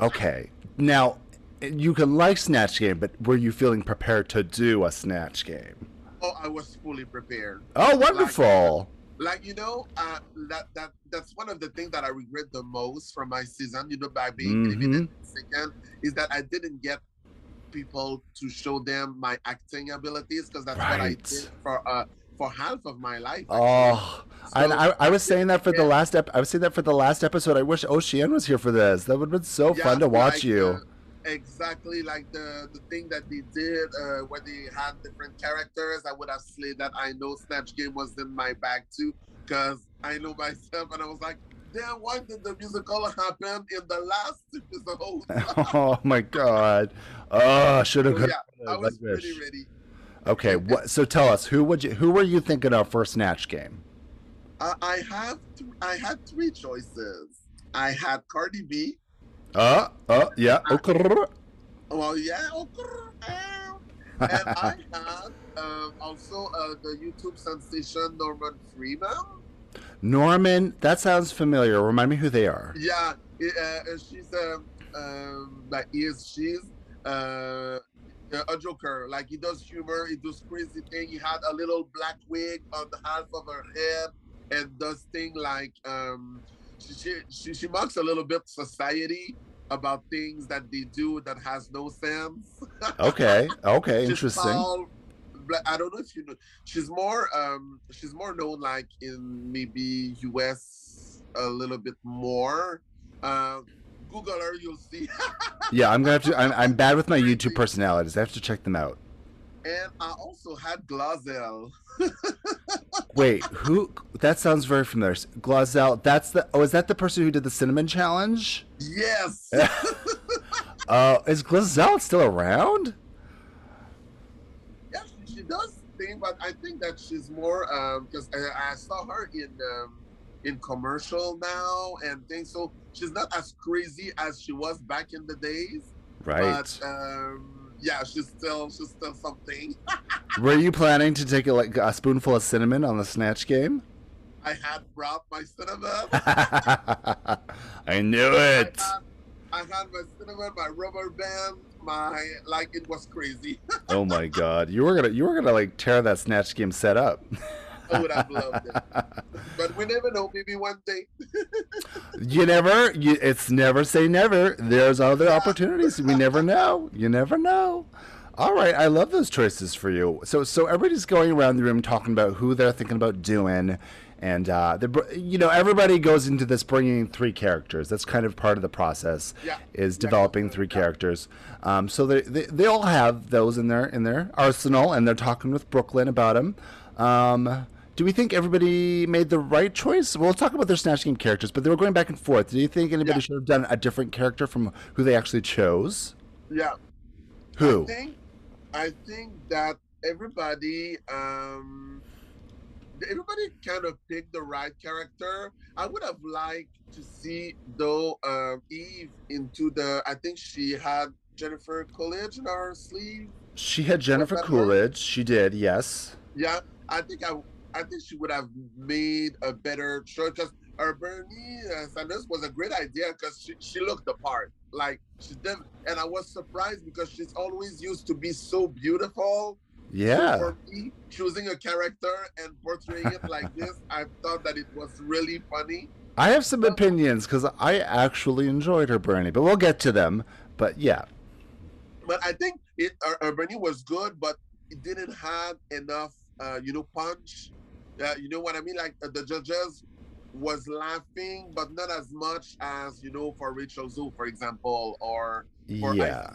Okay. Now, you can like Snatch Game, but were you feeling prepared to do a Snatch Game?
oh, I was fully prepared.
Oh, wonderful.
like you know uh, that that that's one of the things that i regret the most from my season you know by being
Mhm.
eliminated second is that i didn't get people to show them my acting abilities because that's what i did for uh for half of my life
Oh, and
So-
I, I was saying that for the last ep- I was saying that for the last episode. I wish Océane was here for this. That would have been so
Yeah,
fun to watch
like,
you.
uh, exactly like the the thing that they did uh where they had different characters i would have said that i know snatch game was in my bag too because i know myself and i was like damn why did the musical happen in the last episode
oh my god. Oh, should have.
So, yeah, I was pretty ready.
Okay, what, so tell us who would you who were you thinking of for a snatch game?
Uh, I have th- I had three choices. I had Cardi B.
Uh, uh, yeah. Okay.
Well, yeah, and I had um, also uh, the YouTube sensation Norman Freeman.
Norman, that sounds familiar. Remind me who they are.
Yeah, uh, she's um, um, like is she's uh, a joker. Like he does humor, he does crazy thing. He had a little black wig on the half of her head and does thing like um, she, she she she mocks a little bit society about things that they do that has no sense.
Okay, okay, interesting.
I don't know if you know. She's more um she's more known like in maybe US a little bit more. Uh, Google her, you'll see.
Yeah, I'm gonna have to. I'm, I'm bad with my YouTube personalities. I have to check them out.
and I also had GloZell.
Wait, who? That sounds very familiar. GloZell. That's the. Oh, is that the person who did the cinnamon challenge?
Yes.
Uh, is GloZell still around?
Yes, she, does thing, but I think that she's more um because I, I saw her in um in commercial now and things. So she's not as crazy as she was back in the days.
Right.
But um, yeah, she's still she's still something.
Were you planning to take a, like a spoonful of cinnamon on the snatch game?
I had brought my cinnamon.
I knew it.
I had, I had my cinnamon, my rubber band, my like it was crazy.
Oh my god, you were gonna you were gonna like tear that snatch game set up.
I would have loved it. But we never know. Maybe one day.
you never. You, it's never say never. There's other opportunities. We never know. You never know. All right, I love those choices for you. So, so everybody's going around the room talking about who they're thinking about doing, and uh, you know, everybody goes into this bringing three characters. That's kind of part of the process.
Yeah.
Is developing three yeah. characters. Um, so they, they they all have those in their in their arsenal, and they're talking with Brooke Lynn about them. Um, do we think everybody made the right choice? We'll talk about their Snatch Game characters, but they were going back and forth. Do you think anybody yeah. should have done a different character from who they actually chose?
Yeah.
Who?
I think, I think that everybody, um, everybody kind of picked the right character. I would have liked to see though um, Eve into the. I think she had Jennifer Coolidge in her sleeve.
She had Jennifer Coolidge. Her? She did, yes.
Yeah, I think I I think she would have made a better choice because her Bernie Sanders was a great idea because she, she looked the part. Like she did, and I was surprised because she's always used to be so beautiful.
Yeah.
So for me, choosing a character and portraying it like this, I thought that it was really funny.
I have some opinions because I actually enjoyed her Bernie, but we'll get to them. But yeah.
But I think it, her, her Bernie was good, but it didn't have enough, uh, you know, punch yeah, you know what I mean? Like uh, the judges was laughing, but not as much as you know for Rachel Zoe, for example, or for
yeah.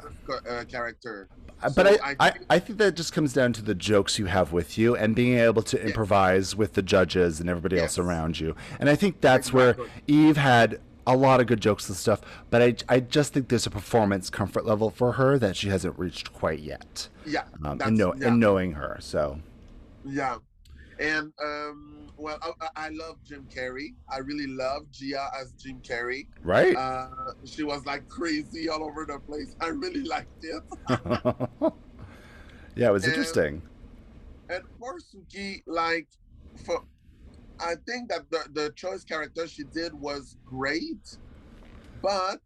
uh, character.
Uh, but so I, I, think, I, think that just comes down to the jokes you have with you and being able to improvise with the judges and everybody yes. else around you. And I think that's exactly. where Eve had a lot of good jokes and stuff, but I, I just think there's a performance comfort level for her that she hasn't reached quite yet.
Yeah.
Um, and, know, yeah. and knowing her. So.
Yeah. And um, well, I, I, love Jim Carrey. I really love Gia as Jim Carrey.
Right.
Uh, she was like crazy all over the place. I really liked it.
yeah, it was and, interesting.
And for Suki, like, for I think that the the choice character she did was great, but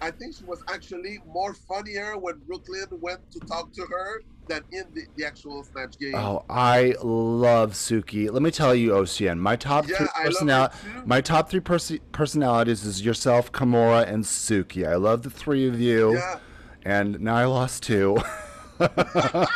I think she was actually more funnier when Brooke Lynn went to talk to her than in the, the actual Snatch game.
Oh, I love Suki. Let me tell you, Océane, my top
yeah,
three personal- my top three pers- personalities is yourself, Kimora, and Suki. I love the three of you.
Yeah.
And now I lost two. I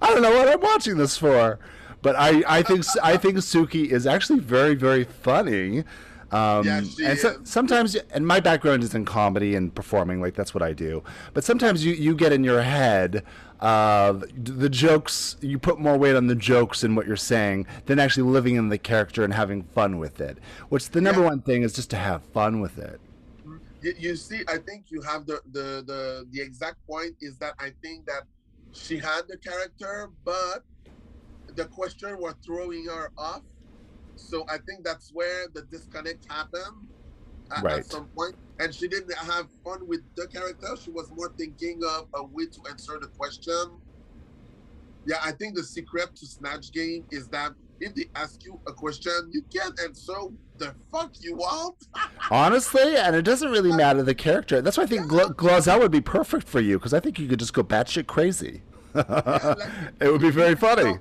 don't know what I'm watching this for, but I, I think I think Suki is actually very very funny. Um,
yeah,
and so, sometimes, and my background is in comedy and performing, like that's what I do. But sometimes you, you get in your head of the jokes, you put more weight on the jokes and what you're saying than actually living in the character and having fun with it. Which the number yeah. one thing is just to have fun with it.
You, you see, I think you have the, the, the, the exact point is that I think that she had the character, but the question was throwing her off so I think that's where the disconnect happened at,
right.
at some point. And she didn't have fun with the character. She was more thinking of a way to answer the question. Yeah, I think the secret to Snatch Game is that if they ask you a question, you can't answer the fuck you want.
Honestly, and it doesn't really matter the character. That's why I think yeah. Gla- would be perfect for you because I think you could just go batshit crazy. yeah, like, it would be very funny.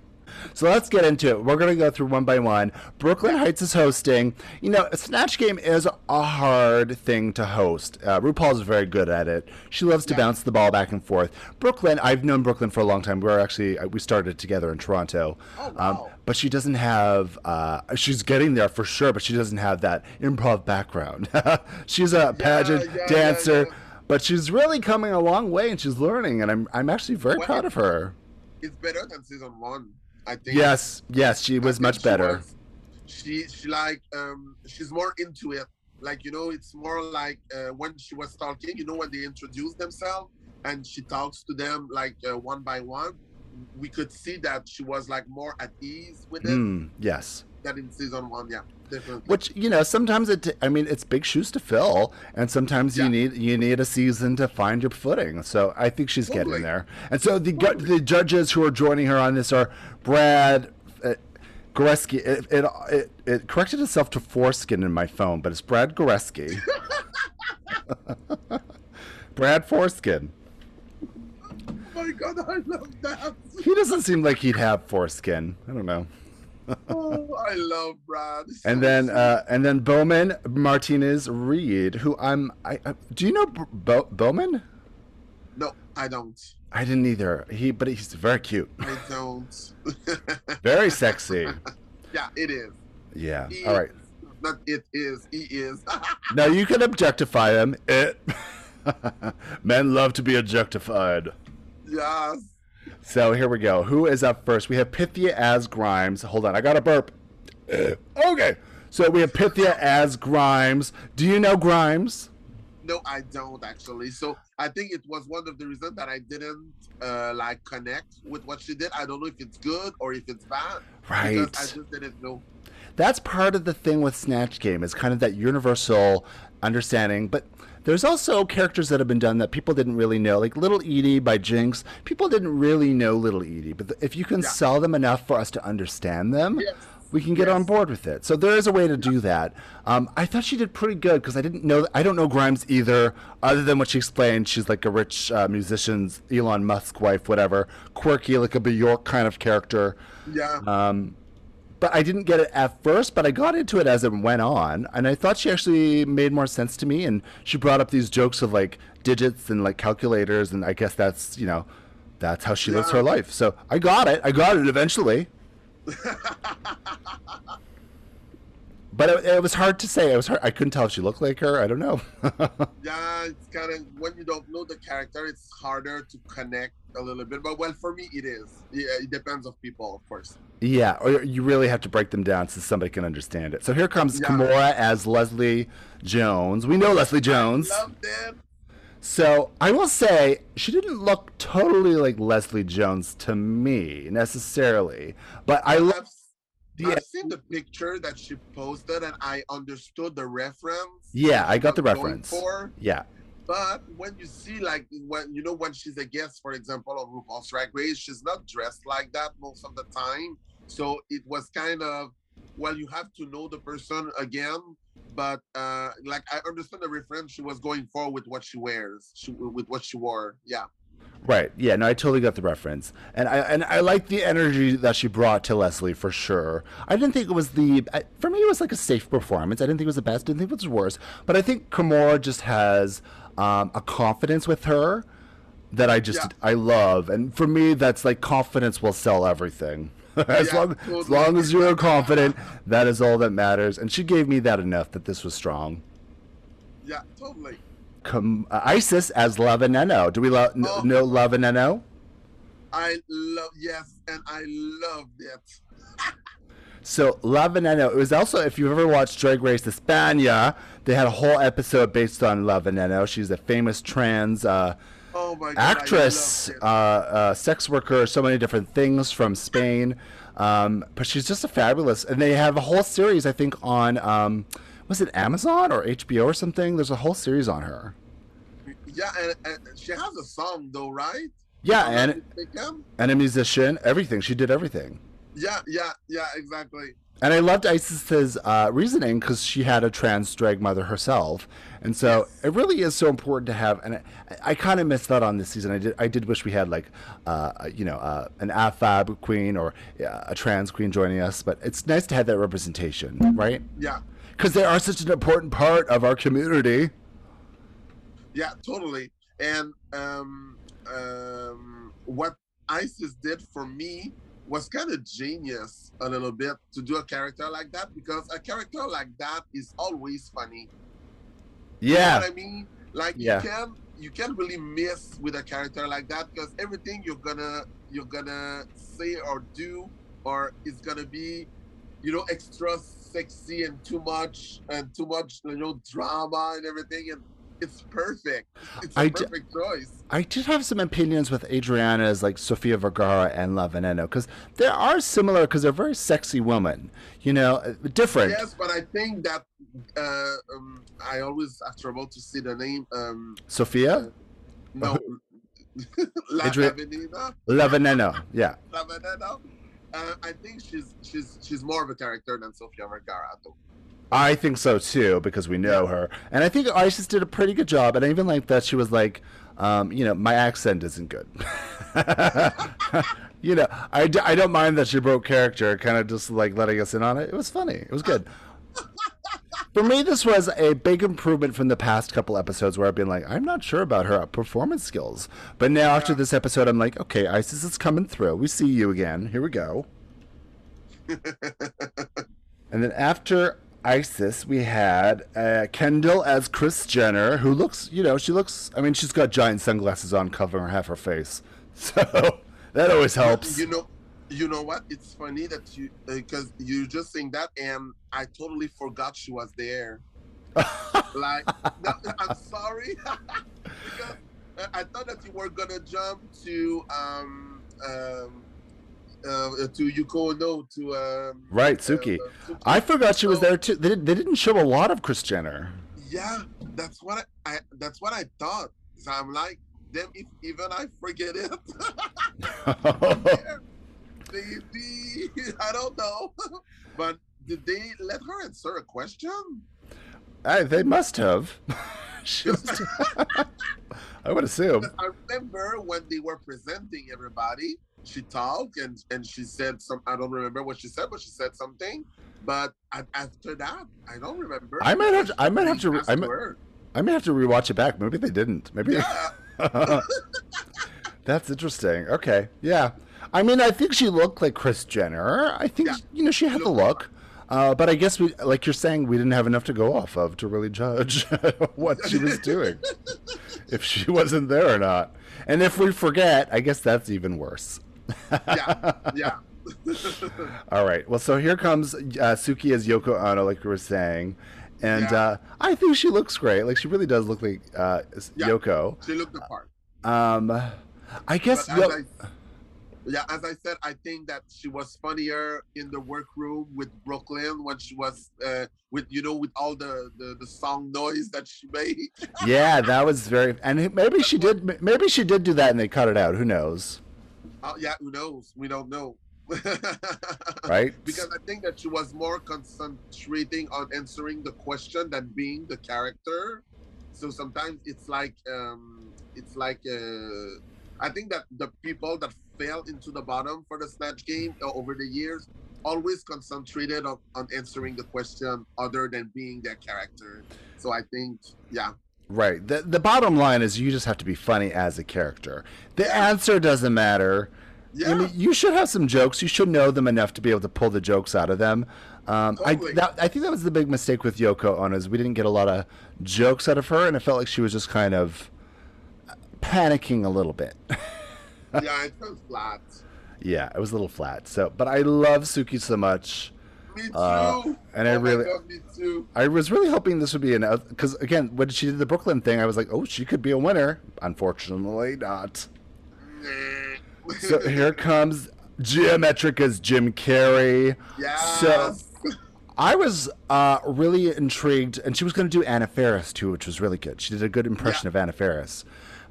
So let's get into it. We're going to go through one by one. Brooke Lynn Hytes is hosting. You know, a Snatch Game is a hard thing to host. Uh, RuPaul's very good at it. She loves to yeah. bounce the ball back and forth. Brooke Lynn, I've known Brooke Lynn for a long time. We are actually uh, we started together in Toronto.
Oh, wow. Um,
but she doesn't have. Uh, she's getting there for sure, but she doesn't have that improv background. she's a pageant yeah, yeah, dancer. But she's really coming a long way, and she's learning, and I'm I'm actually very well, proud of her.
It's better than season one. I think.
Yes, yes, she was much better.
She, was, she, she like um she's more into it. Like you know, it's more like uh, when she was talking. You know, when they introduce themselves and she talks to them like uh, one by one, we could see that she was like more at ease with it.
Mm, yes.
That in season one, yeah. Definitely.
Which you know, sometimes it. I mean, it's big shoes to fill, and sometimes yeah. you need you need a season to find your footing. So I think she's totally. getting there. And so the totally. the judges who are joining her on this are Brad. Uh, Goreski, it, it, it, it, corrected itself to foreskin in my phone, but it's Brad Goreski. Brad Foreskin.
Oh my god, I love that.
He doesn't seem like he'd have foreskin. I don't know.
Oh, I love Brad. He's
And then, uh, and then Bowman Martinez Reed, who I'm. I, I do you know Bo- Boman?
no, I don't.
I didn't either. He, but he's very cute,
I don't.
very sexy.
yeah, it is.
Yeah.
He
All right.
is. Not it is. He is.
Now you can objectify him. It. Men love to be objectified.
yes.
So here we go. Who is up first? We have Pythia as Grimes. Hold on, I got a burp. okay. So we have Pythia as Grimes. Do you know Grimes?
No, I don't actually. So I think it was one of the reasons that I didn't uh, like connect with what she did. I don't know if it's good or if it's bad.
Right.
Because I just didn't know.
That's part of the thing with Snatch Game is kind of that universal understanding, but there's also characters that have been done that people didn't really know, like Little Edie by Jinx. People didn't really know Little Edie, but if you can
Yeah.
sell them enough for us to understand them,
Yes.
we can get
Yes.
on board with it. So there is a way to do that. Um, I thought she did pretty good because I didn't know. I don't know Grimes either, other than what she explained. She's like a rich uh, musician's Elon Musk wife, whatever, quirky, like a Bjork kind of character.
Yeah.
Um, but I didn't get it at first, but I got into it as it went on, and I thought she actually made more sense to me. And she brought up these jokes of like digits and like calculators, and I guess that's you know, that's how she lives her life. So I got it. I got it eventually. But it, it was hard to say. It was hard. I couldn't tell if she looked like her. I don't know.
yeah, it's kind of when you don't know the character, it's harder to connect a little bit. But well, for me, it is. Yeah, it depends of people, of course.
Yeah, or you really have to break them down so somebody can understand it. So here comes
Yeah.
Kimora as Leslie Jones. We know Leslie Jones.
It.
So I will say she didn't look totally like Leslie Jones to me necessarily, but I love. Yeah.
I've seen the picture that she posted, and I understood the reference.
Yeah, I got the
she was going
reference.
For,
Yeah,
but when you see, like, when you know, when she's a guest, for example, on RuPaul's Drag Race, she's not dressed like that most of the time. So it was kind of, well, you have to know the person again. But uh like, I understand the reference she was going for with what she wears, she, with what she wore. Yeah,
right. Yeah, no, I totally got the reference, and I and I like the energy that she brought to Leslie for sure. I didn't think it was the I- for me it was like a safe performance. I didn't think it was the best. Didn't think it was worse. But I think Kimora just has um, a confidence with her that I just
Yeah.
I love, and for me that's like confidence will sell everything. as
Yeah,
long as long as you're confident, that is all that matters. And she gave me that enough that this was strong.
yeah, totally.
Com- uh, Icesis as La Veneno. Do we lo- kn-
Oh.
know La Veneno?
I love yes, and I loved it.
So La Veneno. It was also if you've ever watched Drag Race España, they had a whole episode based on La Veneno. She's a famous trans uh,
Oh my god,
actress, uh, uh, sex worker, so many different things from Spain. Um, but she's just a fabulous, and they have a whole series, I think, on um, was it Amazon or HBO or something? There's a whole series on her.
Yeah, and, and she has a song though, right?
Yeah, and and a musician, everything. She did everything.
yeah, yeah, yeah, exactly.
And I loved Icesis's uh, reasoning because she had a trans drag mother herself, and so it really is so important to have. And I, I kind of missed that on this season. I did. I did wish we had like, uh, you know, uh, an AFAB queen or uh, a trans queen joining us. But it's nice to have that representation, right?
Yeah,
Because they are such an important part of our community.
yeah, totally. And um, um, what Icesis did for me was kind of genius a little bit to do a character like that because a character like that is always funny. You know
Yeah,
what I mean? Like
Yeah.
you can you can't really miss with a character like that because everything you're gonna you're gonna say or do or is gonna be, you know, extra sexy and too much and too much, you know, drama and everything and it's perfect. It's a
I d-
perfect choice.
I did have some opinions with Adriana's like Sofia Vergara and La Veneno because they are similar because they're very sexy women, you know, uh, different.
Yes, but I think that uh, um, I always have trouble to see the name. Um,
Sofia,
no, La
Adria-
Avenida.
La Veneno, yeah.
La Veneno. Uh, I think she's she's she's more of a character than Sofia Vergara. Though.
I think so too because we know her, and I think Icesis did a pretty good job. And I even like that she was like, um, you know, my accent isn't good. you know, I, d- I don't mind that she broke character, kind of just like letting us in on it. It was funny. It was good. For me, this was a big improvement from the past couple episodes where I've been like, I'm not sure about her performance skills. But now, after this episode, I'm like, okay, Icesis is coming through. We see you again. Here we go. and then after Icesis, we had uh, Kendall as Kris Jenner, who looks, you know, she looks, I mean, she's got giant sunglasses on covering half her face. So that always helps.
You know, you know what? It's funny that you because uh, you just saying that, and I totally forgot she was there. like, no, I'm sorry because I thought that you were gonna jump to um um uh, to Yoko Ono to um
right Suki. Uh, Suki. I forgot she was there too. They, they didn't show a lot of Kris Jenner.
Yeah, that's what I, I that's what I thought. So I'm like, them if even I forget it. Maybe I don't know, but did they let her answer a question?
I, they must have. I would assume.
I remember when they were presenting everybody, she talked and and she said some. I don't remember what she said, but she said something. But after that, I don't remember.
I might have. To, I might have to. I might, I may have to rewatch it back. Maybe they didn't. Maybe. Yeah. That's interesting. Okay. Yeah. I mean, I think she looked like Kris Jenner. I think yeah. you know she had the look. Uh, but I guess we, like you're saying, we didn't have enough to go off of to really judge what she was doing, if she wasn't there or not. And if we forget, I guess that's even worse.
yeah, yeah.
All right. Well, so here comes uh, Suki as Yoko Ono, like you were saying, and yeah. uh, I think she looks great. Like she really does look like uh, yeah, Yoko.
She looked the part.
Um, I guess.
Yo- I, yeah, as I said, I think that she was funnier in the workroom with Brooke Lynn when she was uh, with you know with all the, the the song noise that she made.
yeah, that was very, and maybe she did. Maybe she did do that, and they cut it out. Who knows?
Oh yeah, who knows? We don't know.
right?
Because I think that she was more concentrating on answering the question than being the character. So sometimes it's like um it's like uh I think that the people that fell into the bottom for the snatch game uh, over the years always concentrated on, on answering the question other than being their character. So I think yeah.
Right. The the bottom line is you just have to be funny as a character. The answer doesn't matter. Yeah. I mean, you should have some jokes. You should know them enough to be able to pull the jokes out of them. Um, totally. I, that, I think that was the big mistake with Yoko Ono is we didn't get a lot of jokes out of her, and it felt like she was just kind of panicking a little bit.
yeah, it was flat.
Yeah, it was a little flat. So, but I love Suki so much.
Me too. Uh,
and
oh
I really,
God, me too.
I was really hoping this would be an because again, when she did the Brooke Lynn thing, I was like, oh, she could be a winner. Unfortunately, not. so here comes Gia Metric as Jim Carrey.
Yeah.
So I was uh, really intrigued, and she was going to do Anna Faris too, which was really good. She did a good impression yeah. of Anna Faris.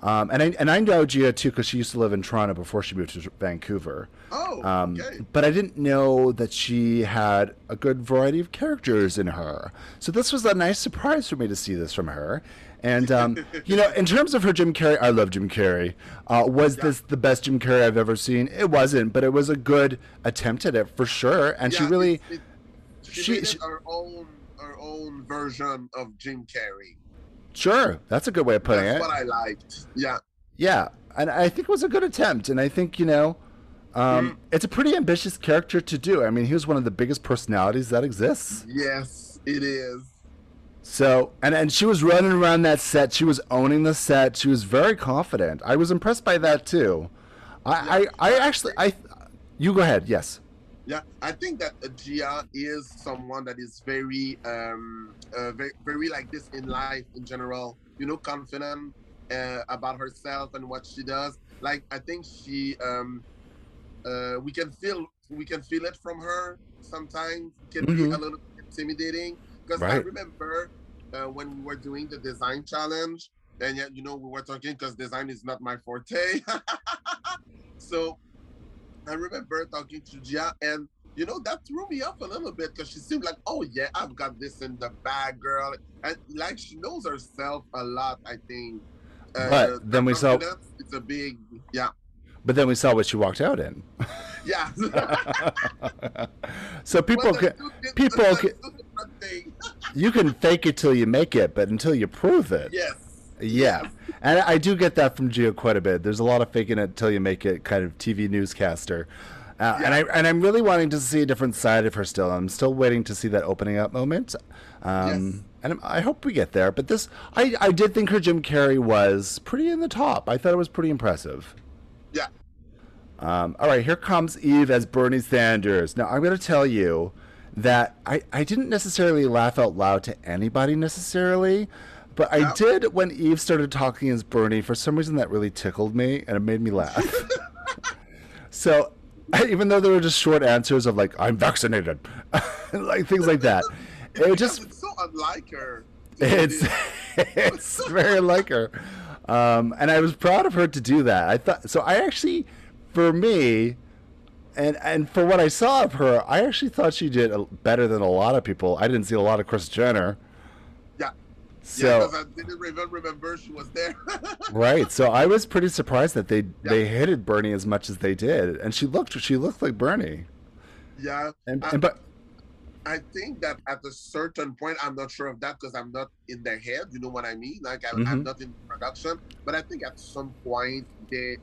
Um, and I and I know Gia too because she used to live in Toronto before she moved to Vancouver.
Oh, um, okay.
But I didn't know that she had a good variety of characters in her. So this was a nice surprise for me to see this from her. And um, you know, in terms of her Jim Carrey, I love Jim Carrey. Uh, was yeah. this the best Jim Carrey I've ever seen? It wasn't, but it was a good attempt at it for sure. And yeah, she really, it, it,
she, she she, her own her own version of Jim Carrey.
Sure, that's a good way of putting
that's
it.
That's what I liked, yeah,
yeah, and I think it was a good attempt. And I think you know, um, mm. it's a pretty ambitious character to do. I mean, he was one of the biggest personalities that exists.
Yes, it is.
So and and she was running around that set. She was owning the set. She was very confident. I was impressed by that too. I yeah. I, I actually I you go ahead. Yes.
Yeah, I think that Gia is someone that is very um uh, very very like this in life in general. You know, confident uh, about herself and what she does. Like I think she um uh we can feel we can feel it from her sometimes. It can mm-hmm. be a little intimidating because right. I remember uh, when we were doing the design challenge, and yet you know we were talking because design is not my forte. so I remember talking to Gia, and you know that threw me off a little bit because she seemed like, oh yeah, I've got this in the bag, girl, and like she knows herself a lot. I think.
Uh, but then we saw
it's a big yeah.
But then we saw what she walked out in.
Yeah.
so people
Well,
can
that's two di-
people can,
two different things.
you can fake it till you make it, but until you prove it.
yes.
Yeah, and I do get that from Gia quite a bit. There's a lot of faking it until you make it kind of TV newscaster, uh, and I and I'm really wanting to see a different side of her still. I'm still waiting to see that opening up moment, um,
Yes.
and I'm- I hope we get there. But this, I I did think her Jim Carrey was pretty in the top. I thought it was pretty impressive.
Yeah.
Um, all right, here comes Eve as Bernie Sanders. Now, I'm going to tell you that I, I didn't necessarily laugh out loud to anybody necessarily, but I did when Eve started talking as Bernie. For some reason, that really tickled me and it made me laugh. so, even though there were just short answers of like, I'm vaccinated, like things like that, it
Because
just
it's so unlike her.
it's it's very like her um, and i was proud of her to do that i thought so i actually for me and and for what i saw of her i actually thought she did better than a lot of people i didn't see a lot of Kris Jenner. So
yeah, because I didn't even remember she was there.
right so i was pretty surprised that they they hated bernie as much as they did and she looked she looked like bernie
yeah.
and,
I-
and but
I think that at a certain point, I'm not sure of that because I'm not in their head. You know what I mean? Like I,
Mhm.
I'm not in production, but I think at some point they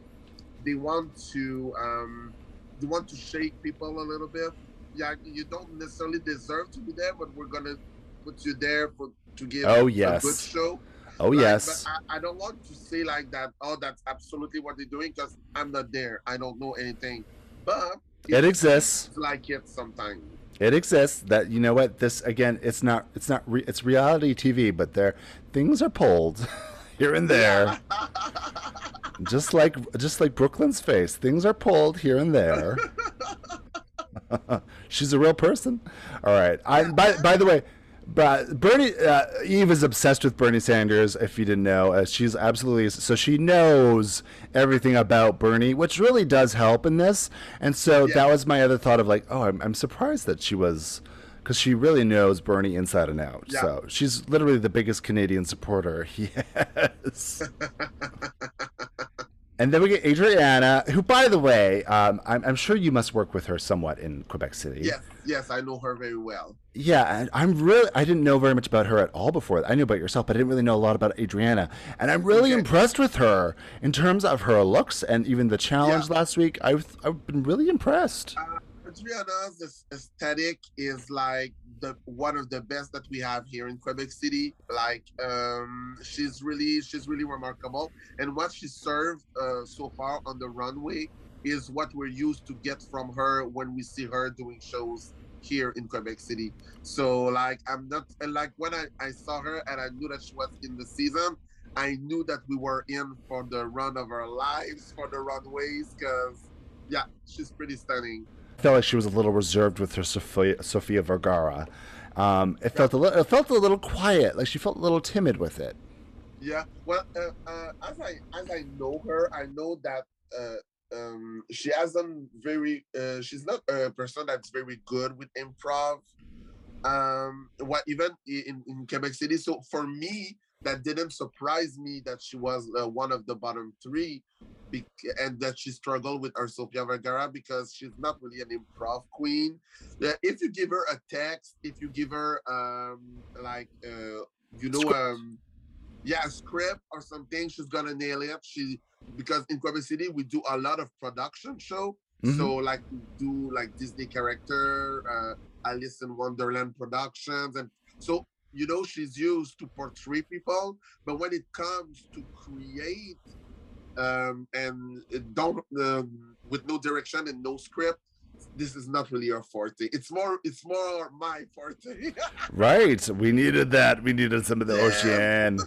they want to um, they want to shake people a little bit. Yeah, you don't necessarily deserve to be there, but we're gonna put you there for to give
Oh,
a good show.
oh
Right,
yes
But I, I don't want to say like that. Oh, that's absolutely what they're doing because I'm not there. I don't know anything. But
it exists
like it sometimes.
It exists. That you know what this again. It's not. It's not. Re, it's reality TV, but there things are pulled here and there, just like just like Brooke Lynn's face. Things are pulled here and there. She's a real person. All right. I by by the way. But Bernie, uh, Eve is obsessed with Bernie Sanders. If you didn't know, uh, she's absolutely so she knows everything about Bernie, which really does help in this. And so
Yeah.
that was my other thought of like, oh, I'm, I'm surprised that she was, because she really knows Bernie inside and out.
Yeah.
So she's literally the biggest Canadian supporter. Yes. and then we get Adriana, who, by the way, um, I'm, I'm sure you must work with her somewhat in Quebec City.
Yes, yes, I know her very well.
Yeah, and I'm really I didn't know very much about her at all before. I knew about yourself, but I didn't really know a lot about Adriana. And I'm really
Okay.
impressed with her in terms of her looks and even the challenge
Yeah.
last week. I've I've been really impressed.
Adriana's aesthetic is like the one of the best that we have here in Quebec City. Like, um, she's really she's really remarkable, and what she served uh, so far on the runway is what we're used to get from her when we see her doing shows here in Quebec City. So like I'm not like when I, I saw her and I knew that she was in the season, I knew that we were in for the run of our lives for the runways because yeah, she's pretty stunning.
Felt like she was a little reserved with her Sofia, Sofia Vergara. Um, it felt a little it felt a little quiet, like she felt a little timid with it.
Yeah. Well, uh, uh, as I as I know her, I know that uh, um, she hasn't very. Uh, she's not a person that's very good with improv. Um, what even in in Quebec City. So for me, that didn't surprise me that she was uh, one of the bottom three, bec- and that she struggled with her Sofia Vergara because she's not really an improv queen. Uh, if you give her a text, if you give her um like uh you know um yeah, a script or something, she's gonna nail it. She because in Quebec City we do a lot of production show.
Mhm.
So like we do like Disney character, uh Alice in Wonderland productions, and so you know she's used to portray people, but when it comes to create um and don't um, with no direction and no script, this is not really your forte. It's more it's more my forte.
Right. We needed that. We needed some of the
Yeah.
Océane.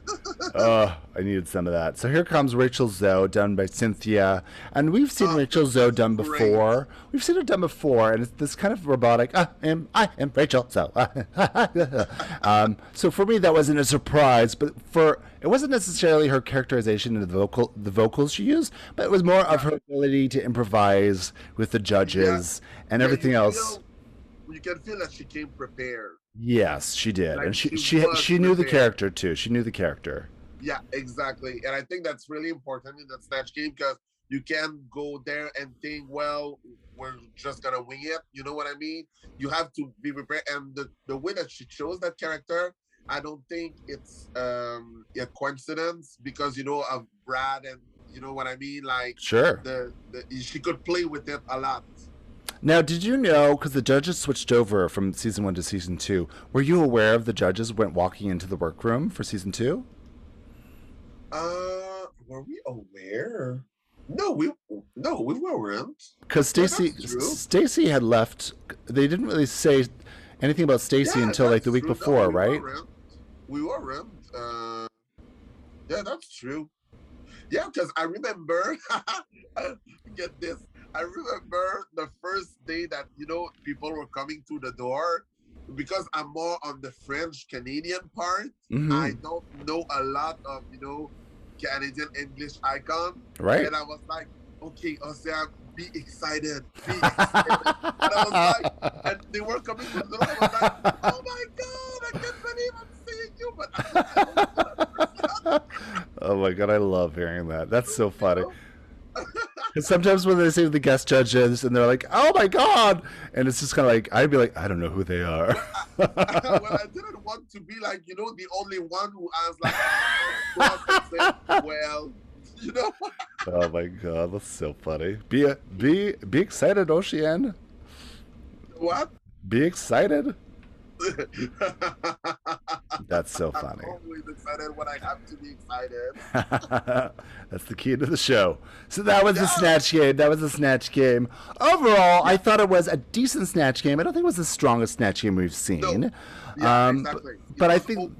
oh, I needed some of that. So here comes Rachel Zoe, done by Synthia. And we've seen
Oh,
Rachel Zoe done
great.
before. We've seen her done before, and it's this kind of robotic, I am, I am Rachel Zoe. um, so for me, that wasn't a surprise, but for, it wasn't necessarily her characterization and the vocal, the vocals she used, but it was more of her ability to improvise with the judges and
Yeah,
everything
you
else.
feel- you can feel that she came prepared.
Yes, she did,
Like,
and she
she
she she knew the character too. She knew the character.
Yeah, exactly. And I think that's really important in that snatch game because you can't go there and think, well, we're just gonna wing it. You know what I mean? You have to be prepared. And the, the way that she chose that character, I don't think it's um a coincidence because you know of Brad and you know what I mean? Like
Sure.
the, the she could play with it a lot.
Now, did you know, because the judges switched over from season one to season two, were you aware of the judges went walking into the workroom for season two?
Uh were we aware? No, we no, we weren't.
Because Stacy. Stacy had left. They didn't really say anything about Stacy
Yeah,
until like the week
true. No,
before,
we
right?
Weren't. We weren't. Uh, yeah, that's true. Yeah, because I remember. get this. I remember the first day that you know people were coming through the door. Because I'm more on the French Canadian part,
Mhm.
I don't know a lot of you know Canadian English icon.
Right.
And I was like, okay, Océane, be excited. Be excited. and I was like, and they were coming to the door. I was like, oh my god, I can't believe I'm. But
oh my god, I love hearing that. That's so funny. 'Cause sometimes when they say the guest judges and they're like, "Oh my god," and it's just kind of like I'd be like, "I don't know who they are."
well, I didn't want to be like, you know, the only one who has like, go up and say, well, you know.
oh my god, that's so funny. Be be be excited, Océane.
what?
Be excited. That's so funny.
I'm always excited when I have to be excited.
That's the key to the show. So that was a snatch game. That was a snatch game. Overall, I thought it was a decent snatch game. I don't think it was the strongest snatch game we've seen.
Yeah,
Um,
exactly.
But, but I think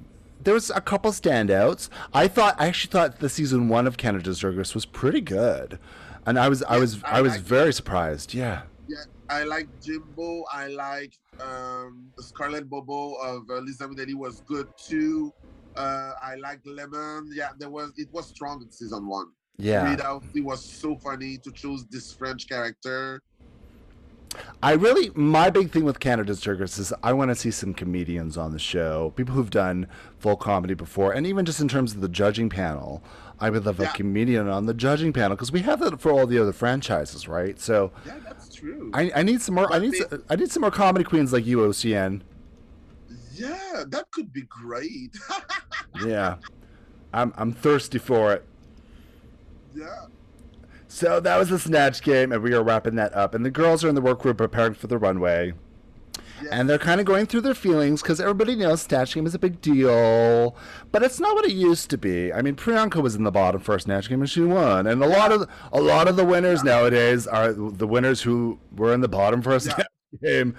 there was a couple standouts. I thought I actually thought the season one of Canada's Race was pretty good, and I was I was
I
I was
it.
very surprised. Yeah.
Yeah, I like Jimbo. I like um, Scarlett BoBo of uh, Liza Minnelli was good too. Uh, I like Lemon. Yeah, there was it was strong in season one.
Yeah.
Reed Outsley was so funny to choose this French character.
I really, my big thing with Canada's Race is I want to see some comedians on the show, people who've done full comedy before, and even just in terms of the judging panel, I would love
Yeah.
a comedian on the judging panel because we have that for all the other franchises, right? So
Yeah, that's true.
I, I need some more. I need
they-
some, I need some more comedy queens like you, Océane.
yeah, that could be great.
Yeah, I'm I'm thirsty for it.
yeah.
So that was the snatch game, and we are wrapping that up. And the girls are in the workroom preparing for the runway.
Yeah.
And they're kind of going through their feelings because everybody knows Snatch Game is a big deal, but it's not what it used to be. I mean, Priyanka was in the bottom for Snatch Game and she won, and a lot of a lot of the winners nowadays are the winners who were in the bottom for a Snatch Game.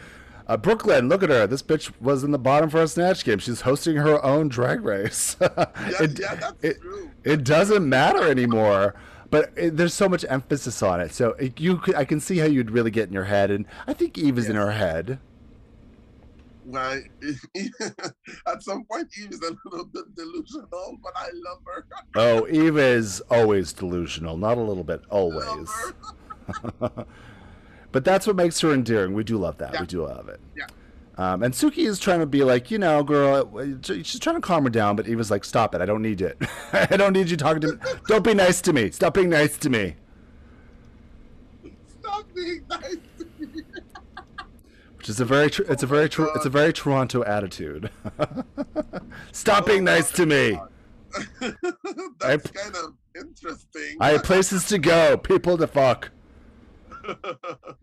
Uh, Brooke Lynn, look at her. This bitch was in the bottom for a Snatch Game. She's hosting her own drag race.
Yeah,
it,
yeah,
it, it doesn't matter anymore. But it, there's so much emphasis on it, so it, you could, I can see how you'd really get in your head, and I think Eve is in her head.
Like, at some point, Eve is a little bit delusional, but I love her.
Oh, Eve is always delusional, not a little bit, always. But that's what makes her endearing. We do love that.
Yeah.
We do love it.
Yeah.
Um, and Suki is trying to be like, you know, girl, she's trying to calm her down, but Eve is like, stop it. I don't need it. I don't need you talking to me. Don't be nice to me. Stop being nice to me.
Stop being nice to me.
Which is a very, tr- it's a very, tr- it's a very Toronto attitude. Stop being nice to me.
That's kind of interesting.
I have places to go, people to fuck.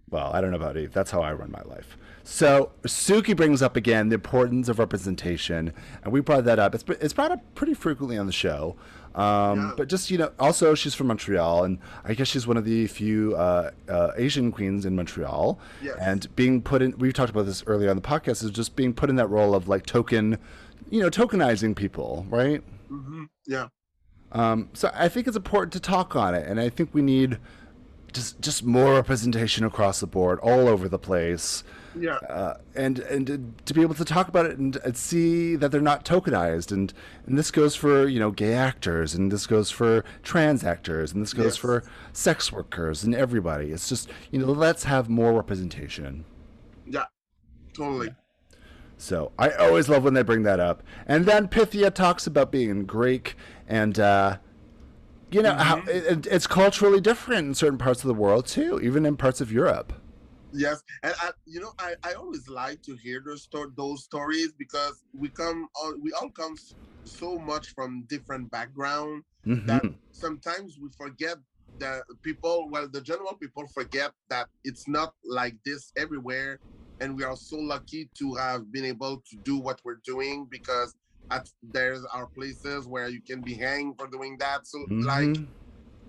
Well, I don't know about Eve. That's how I run my life. So Suki brings up again the importance of representation, and we brought that up. It's it's brought up pretty frequently on the show. Um,
Yeah.
But just you know, also she's from Montreal, and I guess she's one of the few uh, uh, Asian queens in Montreal.
Yes.
And being put in, we talked about this earlier on the podcast, is just being put in that role of like token, you know, tokenizing people, right?
Mhm, Yeah.
Um, so I think it's important to talk on it, and I think we need just just more representation across the board, all over the place,
Yeah.
uh, and and to- be able to talk about it and, and see that they're not tokenized, and and this goes for you know gay actors, and this goes for trans actors, and this goes
Yes.
for sex workers and everybody. It's just you know let's have more representation.
Yeah. Totally.
So I always love when they bring that up. And then Pythia talks about being Greek and uh, you know, how, it, it's culturally different in certain parts of the world too, even in parts of Europe.
Yes, and I, you know, I, I always like to hear those sto- those stories because we come all we all come so much from different background
Mhm.
that sometimes we forget that people well the general people forget that it's not like this everywhere and we are so lucky to have been able to do what we're doing because at there's our places where you can be hanged for doing that so like
Mhm.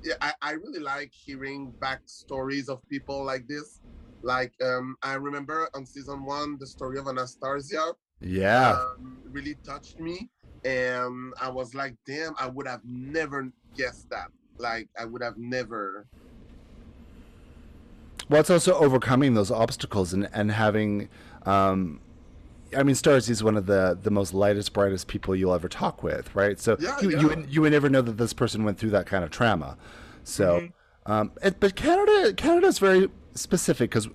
yeah, I, I really like hearing back stories of people like this. Like um, I remember on season one, the story of Anastarzia
yeah.
um, really touched me, and I was like, damn, I would have never guessed that. Like I would have never.
Well, it's also overcoming those obstacles and, and having. Um, I mean, Stars is one of the, the most lightest, brightest people you'll ever talk with, right? So
Yeah,
you,
yeah.
you would- you would never know that this person went through that kind of trauma. So,
Mm-hmm.
um, it, but Canada Canada is very specific because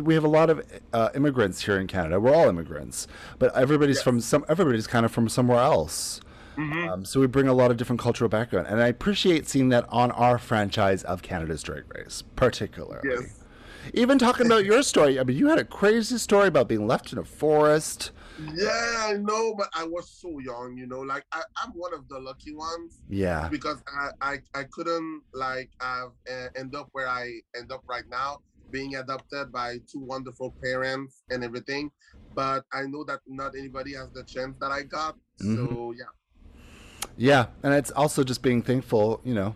we have a lot of uh, immigrants here in Canada. We're all immigrants, but everybody's from some everybody's kind of from somewhere else.
Mm-hmm.
Um, so we bring a lot of different cultural background, and I appreciate seeing that on our franchise of Canada's Drag Race, particularly.
Yes.
Even talking about your story, I mean, you had a crazy story about being left in a forest.
Yeah, I know, but I was so young, you know. Like I, I'm one of the lucky ones.
Yeah.
because I, I I couldn't like uh, end up where I end up right now, being adopted by two wonderful parents and everything. But I know that not anybody has the chance that I got.
Mm-hmm.
So yeah,
Yeah, and it's also just being thankful, you know.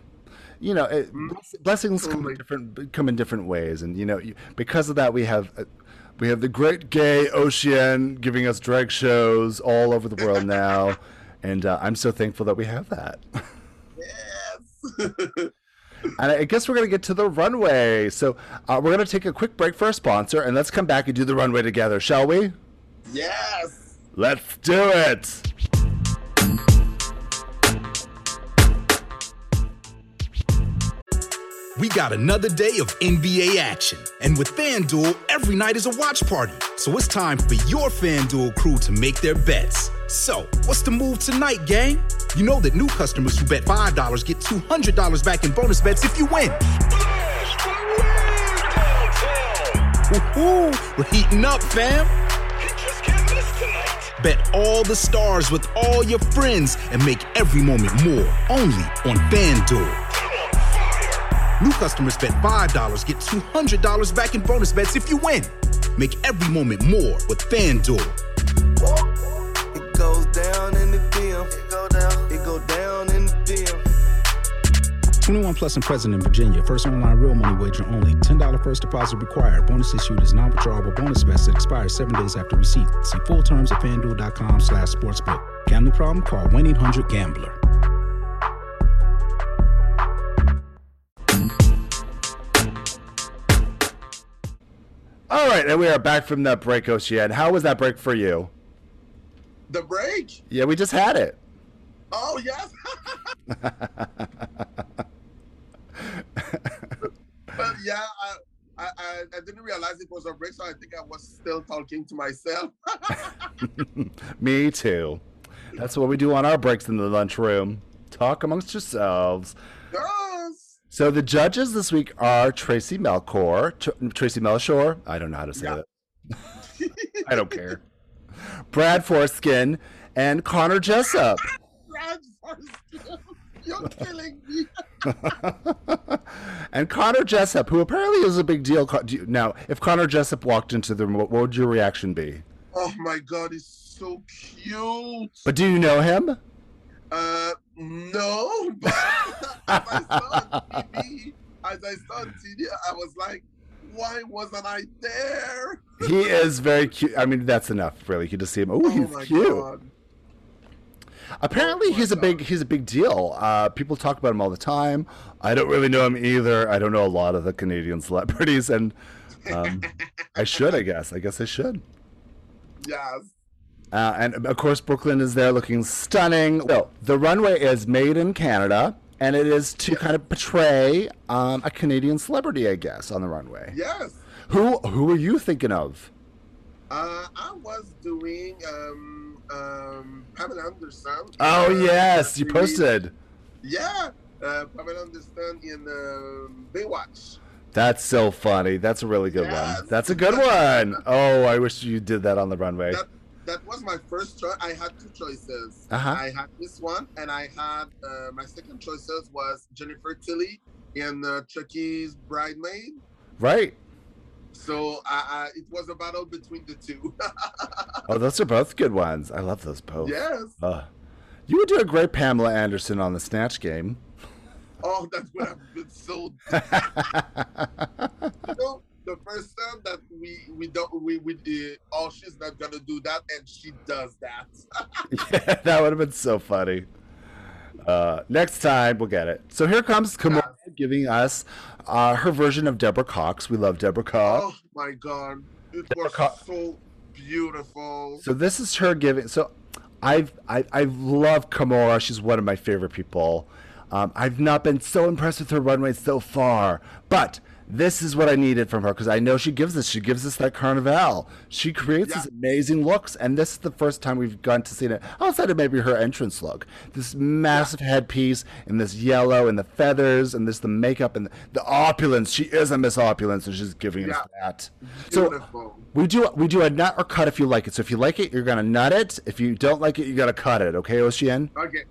You know, it,
Mm.
bless- blessings come in different come in different ways, and you know, you, because of that, we have uh, we have the great gay Océane giving us drag shows all over the world now, and uh, I'm so thankful that we have that.
yes.
And I guess we're going to get to the runway. So uh, we're going to take a quick break for our sponsor, and let's come back and do the runway together, shall we?
yes.
Let's do it.
We got another day of NBA action. And with FanDuel, every night is a watch party. So it's time for your FanDuel crew to make their bets. So, what's the move tonight, gang? You know that new customers who bet $5 get $200 back in bonus bets if you win. Woo-hoo, we're heating up, fam. Bet all the stars with all your friends and make every moment more only on FanDuel. New customers bet $5 get $200 back in bonus bets if you win. Make every moment more with FanDuel.
It goes down in the DM. It go down. It go down in the DM.
21 plus and present in Virginia. First online real money wager only. $10 first deposit required. Bonus issued is non-withdrawable bonus vest that expires seven days after receipt. See full terms at fanduel.com slash sportsbook. Gambling problem? Call 1-800-GAMBLER.
All right, and we are back from that break, Océane. How was that break for you?
The break.
Yeah, we just had it.
Oh yes. but yeah, I, I I didn't realize it was a break, so I think I was still talking to myself.
Me too. That's what we do on our breaks in the lunchroom. Talk amongst yourselves.
yes.
So the judges this week are Tracy Melchior, Tr- Tracy Melchior. I don't know how to say
Yeah.
that. I don't care. Brad Forskin and Connor Jessup.
Brad Forrest, You're killing me.
and Connor Jessup, who apparently is a big deal. Co- do you- Now, if Connor Jessup walked into the room, what what would your reaction be?
Oh my god, he's so cute.
But do you know him?
Uh, no, but as I saw on TV, as I saw on TV, I was like, why wasn't I there?
He is very cute. I mean, that's enough, really. You just see him. Ooh,
oh
he's
my
cute.
god.
Apparently,
Oh
he's a big he's a big deal. Uh, people talk about him all the time. I don't really know him either. I don't know a lot of the Canadian celebrities, and um, I should, I guess. I guess I should.
Yes.
Uh, and of course, Brooke Lynn is there looking stunning. So the runway is made in Canada, and it is to kind of portray um, a Canadian celebrity, I guess, on the runway.
Yes.
Who who were you thinking of?
Uh, I was doing um um Pamela Anderson.
Oh
Uh,
yes, you posted.
Yeah, uh, Pamela Anderson in um, Baywatch.
That's so funny. That's a really good
Yes.
one. That's a good one. Oh, I wish you did that on the runway.
That that was my first choice. I had two choices.
Uh-huh.
I had this one, and I had uh, my second choices was Jennifer Tilly in uh, Chucky's Bridemaid.
Right.
So I, I, it was a battle between the two.
Oh, those are both good ones. I love those both.
yes.
Uh, you would do a great Pamela Anderson on the Snatch game.
Oh, that's what I've been so. you know, the first time that we we don't we we did. Oh, she's not gonna do that, and she does that.
yeah, that would have been so funny. Uh, next time we'll get it. So here comes Kimora giving us uh, her version of Deborah Cox. We love Deborah Cox.
oh my god, it
Deborah
was
Co-
so beautiful.
So this is her giving. So I've I, I've loved Kimora. She's one of my favorite people. Um, I've not been so impressed with her runway so far, but this is what I needed from her because I know she gives us. She gives us that carnival. She creates
Yeah.
these amazing looks, and this is the first time we've gone to see it outside of maybe her entrance look. This massive headpiece and this yellow and the feathers and this the makeup and the, the opulence. She is a Miss Opulence, and she's giving us
Yeah.
that. So we do we do a nut or cut if you like it. So if you like it, you're gonna nut it. If you don't like it, you gotta cut it. Okay, Océane?
Okay.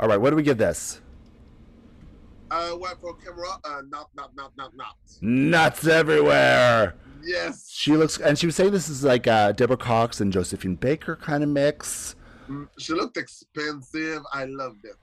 All right. What do we give this?
Uh, what for Kimora? Uh, not, not, not, not, not.
Nuts everywhere.
Yes.
She looks, and she was saying this is like uh, Deborah Cox and Josephine Baker kind of mix.
Mm, She looked expensive. I loved it.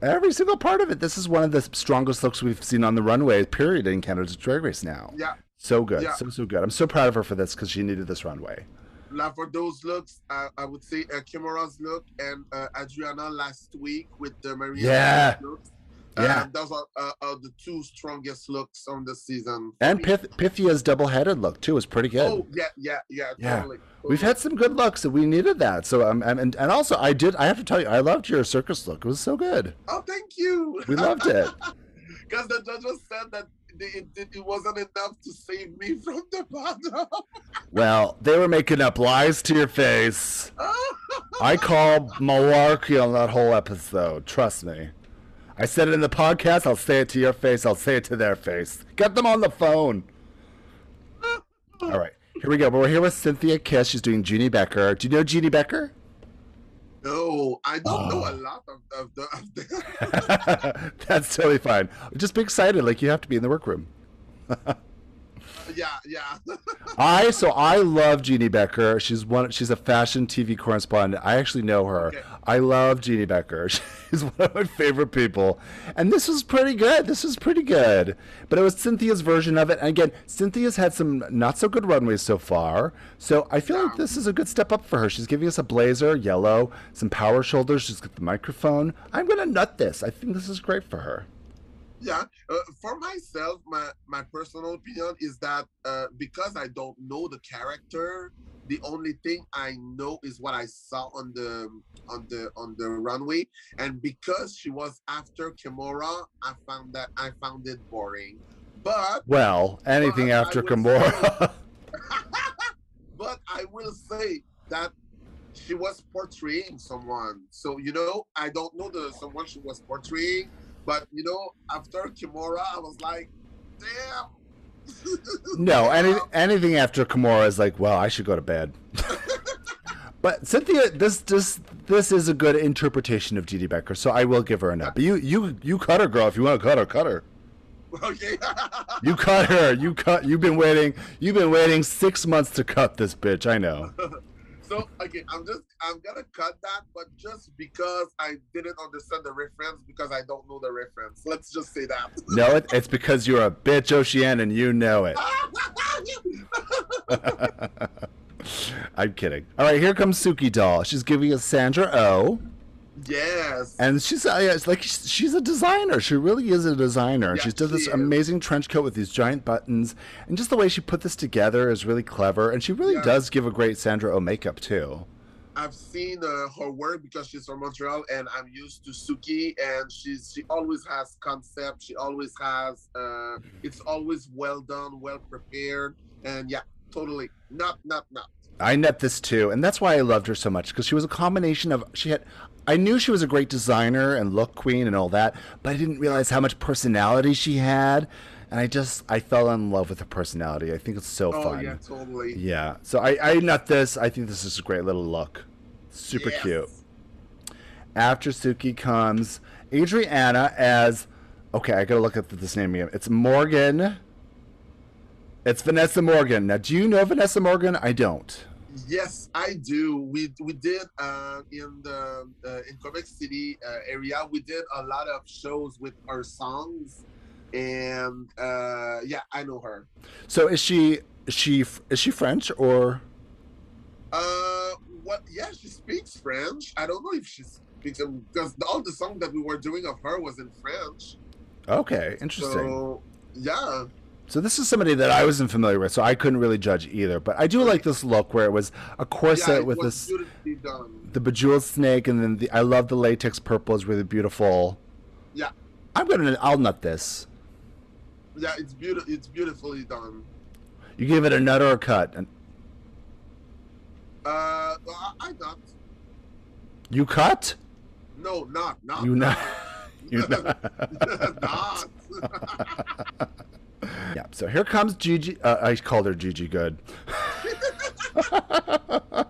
Every single part of it. This is one of the strongest looks we've seen on the runway. Period in Canada's Drag Race now.
Yeah.
So good,
Yeah.
so so good. I'm so proud of her for this because she needed this runway.
Now for those looks, uh, I would say uh, Kimora's look and uh, Adriana last week with the Maria
Yeah.
looks.
Yeah.
Um, those are, uh, are the two strongest looks on the season.
And
me.
Pyth- Pythia's double-headed look too was pretty good.
Oh yeah, yeah, yeah,
Yeah.
totally.
We've had some good looks, and we needed that. So, um, and, and also, I did. I have to tell you, I loved your circus look. It was so good.
Oh, thank you.
We loved it.
Because the judges said that it, it, it wasn't enough to save me from the bottom.
Well, they were making up lies to your face. I call malarkey on that whole episode. Trust me. I said it in the podcast. I'll say it to your face. I'll say it to their face. Get them on the phone. All right, here we go. We're here with Synthia Kiss. She's doing Jeannie Becker. Do you know Jeannie Becker?
no, I don't know a
Oh.
lot of, of the. Of the
That's totally fine. Just be excited, like you have to be in the workroom.
yeah, yeah.
I so I love Jeannie Becker. She's one. She's a fashion TV correspondent. I actually know her.
Okay.
I love Jeannie Becker. She's one of my favorite people. And this was pretty good. This was pretty good. But it was Synthia's version of it. And again, Synthia's had some not so good runways so far. So I feel like this is a good step up for her. She's giving us a blazer, yellow, some power shoulders. She's got the microphone. I'm gonna nut this. I think this is great for her.
Yeah, uh, for myself, my my personal opinion is that uh, because I don't know the character, the only thing I know is what I saw on the on the on the runway, and because she was after Kimora, I found that I found it boring. But
Well, anything
I-
after Kimora.
but I will say that she was portraying someone. So you know, I don't know the someone she was portraying, but you know, after Kimora, I was like, damn.
No, any, anything after Kimora is like, well, I should go to bed. but Synthia, this this this is a good interpretation of Didi Becker, so I will give her a nut. But you you you cut her, girl. If you want to cut her, cut her.
okay.
You cut her. You cut. You've been waiting. You've been waiting six months to cut this bitch. I know.
so okay, I'm just I'm gonna cut that, but just because I didn't understand the reference because I don't know the reference. Let's just say that.
No, it, it's because you're a bitch, Océane, and you know it. I'm kidding. All right, here comes Suki Doll. She's giving us Sandra O.
yes.
And she's uh, yeah, it's like she's a designer. She really is a designer. And
Yeah,
she's this
is.
amazing trench coat with these giant buttons, and just the way she put this together is really clever. And she really
Yeah.
does give a great Sandra O makeup too.
I've seen uh, her work because she's from Montreal, and I'm used to Suki, and she's she always has concept. She always has. Uh, it's always well done, well prepared, and yeah, totally. Not, not, not.
I net this too, and that's why I loved her so much because she was a combination of she had I knew she was a great designer and look queen and all that, but I didn't realize how much personality she had. And I just I fell in love with her personality. I think it's so
Oh
fun.
yeah, totally.
Yeah. So I, I nut this. I think this is a great little look. Super
Yes.
cute. After Suki comes Adriana as okay, I gotta look at this name again. It's Morgan. It's Vanessa Morgan. Now do you know Vanessa Morgan? I don't.
Yes, I do. We we did uh, in the uh, in Quebec City uh, area. We did a lot of shows with our songs, and uh, yeah, I know her.
So is she is she is she French or
Uh, what? Yeah, she speaks French. I don't know if she speaks because all the song that we were doing of her was in French.
Okay, interesting.
So yeah,
So this is somebody that I wasn't familiar with, so I couldn't really judge either. But I do like this look where it was a corset
yeah,
with this the bejeweled snake, and then the I love the latex purple is really beautiful.
Yeah,
I'm gonna I'll nut this.
yeah, it's beautiful. It's beautifully done.
You give it a nut or a cut, and
Uh, well, I, I not.
you cut.
No, not not.
You nut. you nut.
not.
Yeah. So here comes Gigi. Uh, I called her Gigi Good.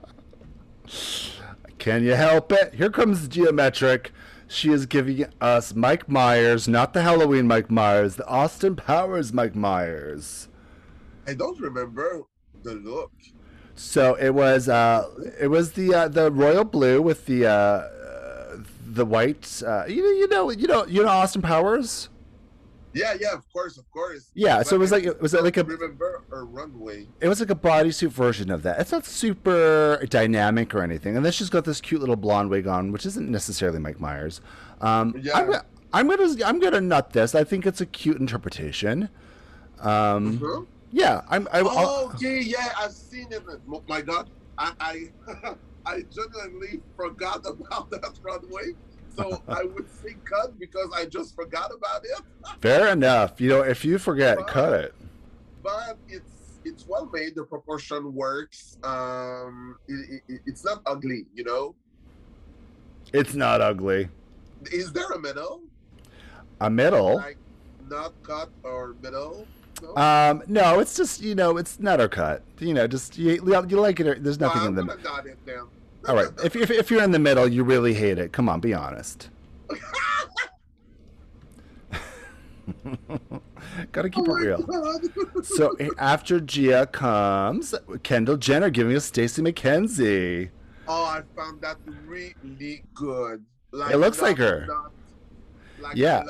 Can you help it? Here comes Gia Metric. She is giving us Mike Myers, not the Halloween Mike Myers, the Austin Powers Mike Myers.
I don't remember the look.
So it was uh, it was the uh, the royal blue with the uh, the white. Uh, you know you know you know you know Austin Powers.
Yeah, yeah, of course, of course.
Yeah, so it was like-
I
was it like a-
remember a runway?
It was like a bodysuit version of that. It's not super dynamic or anything. And then she's got this cute little blonde wig on, which isn't necessarily Mike Myers. Um,
Yeah.
I'm, gonna- I'm gonna I'm gonna nut this. I think it's a cute interpretation. Um,
Huh?
Yeah, I'm. I,
Oh, okay, yeah, I've seen it. Oh, my God, I I, I genuinely forgot about that runway. So I would say cut because I just forgot about it.
fair enough. You know, if you forget, cut it.
But it's it's well made. The proportion works. Um, it, it, it's not ugly. You know,
It's not ugly.
is there a middle?
A middle.
Like not cut or middle? No?
Um, no, it's just you know, it's not or cut. You know, just you, you like it. Or, there's nothing
Well,
in the.
got it then.
All right, if, if if you're in the middle, you really hate it. Come on, be honest. Gotta keep
Oh
it real.
God.
So eh, after Gia comes Kendall Gender giving us Stacey McKenzie.
Oh, I found that really good. Like,
It looks like her.
like,
Yeah.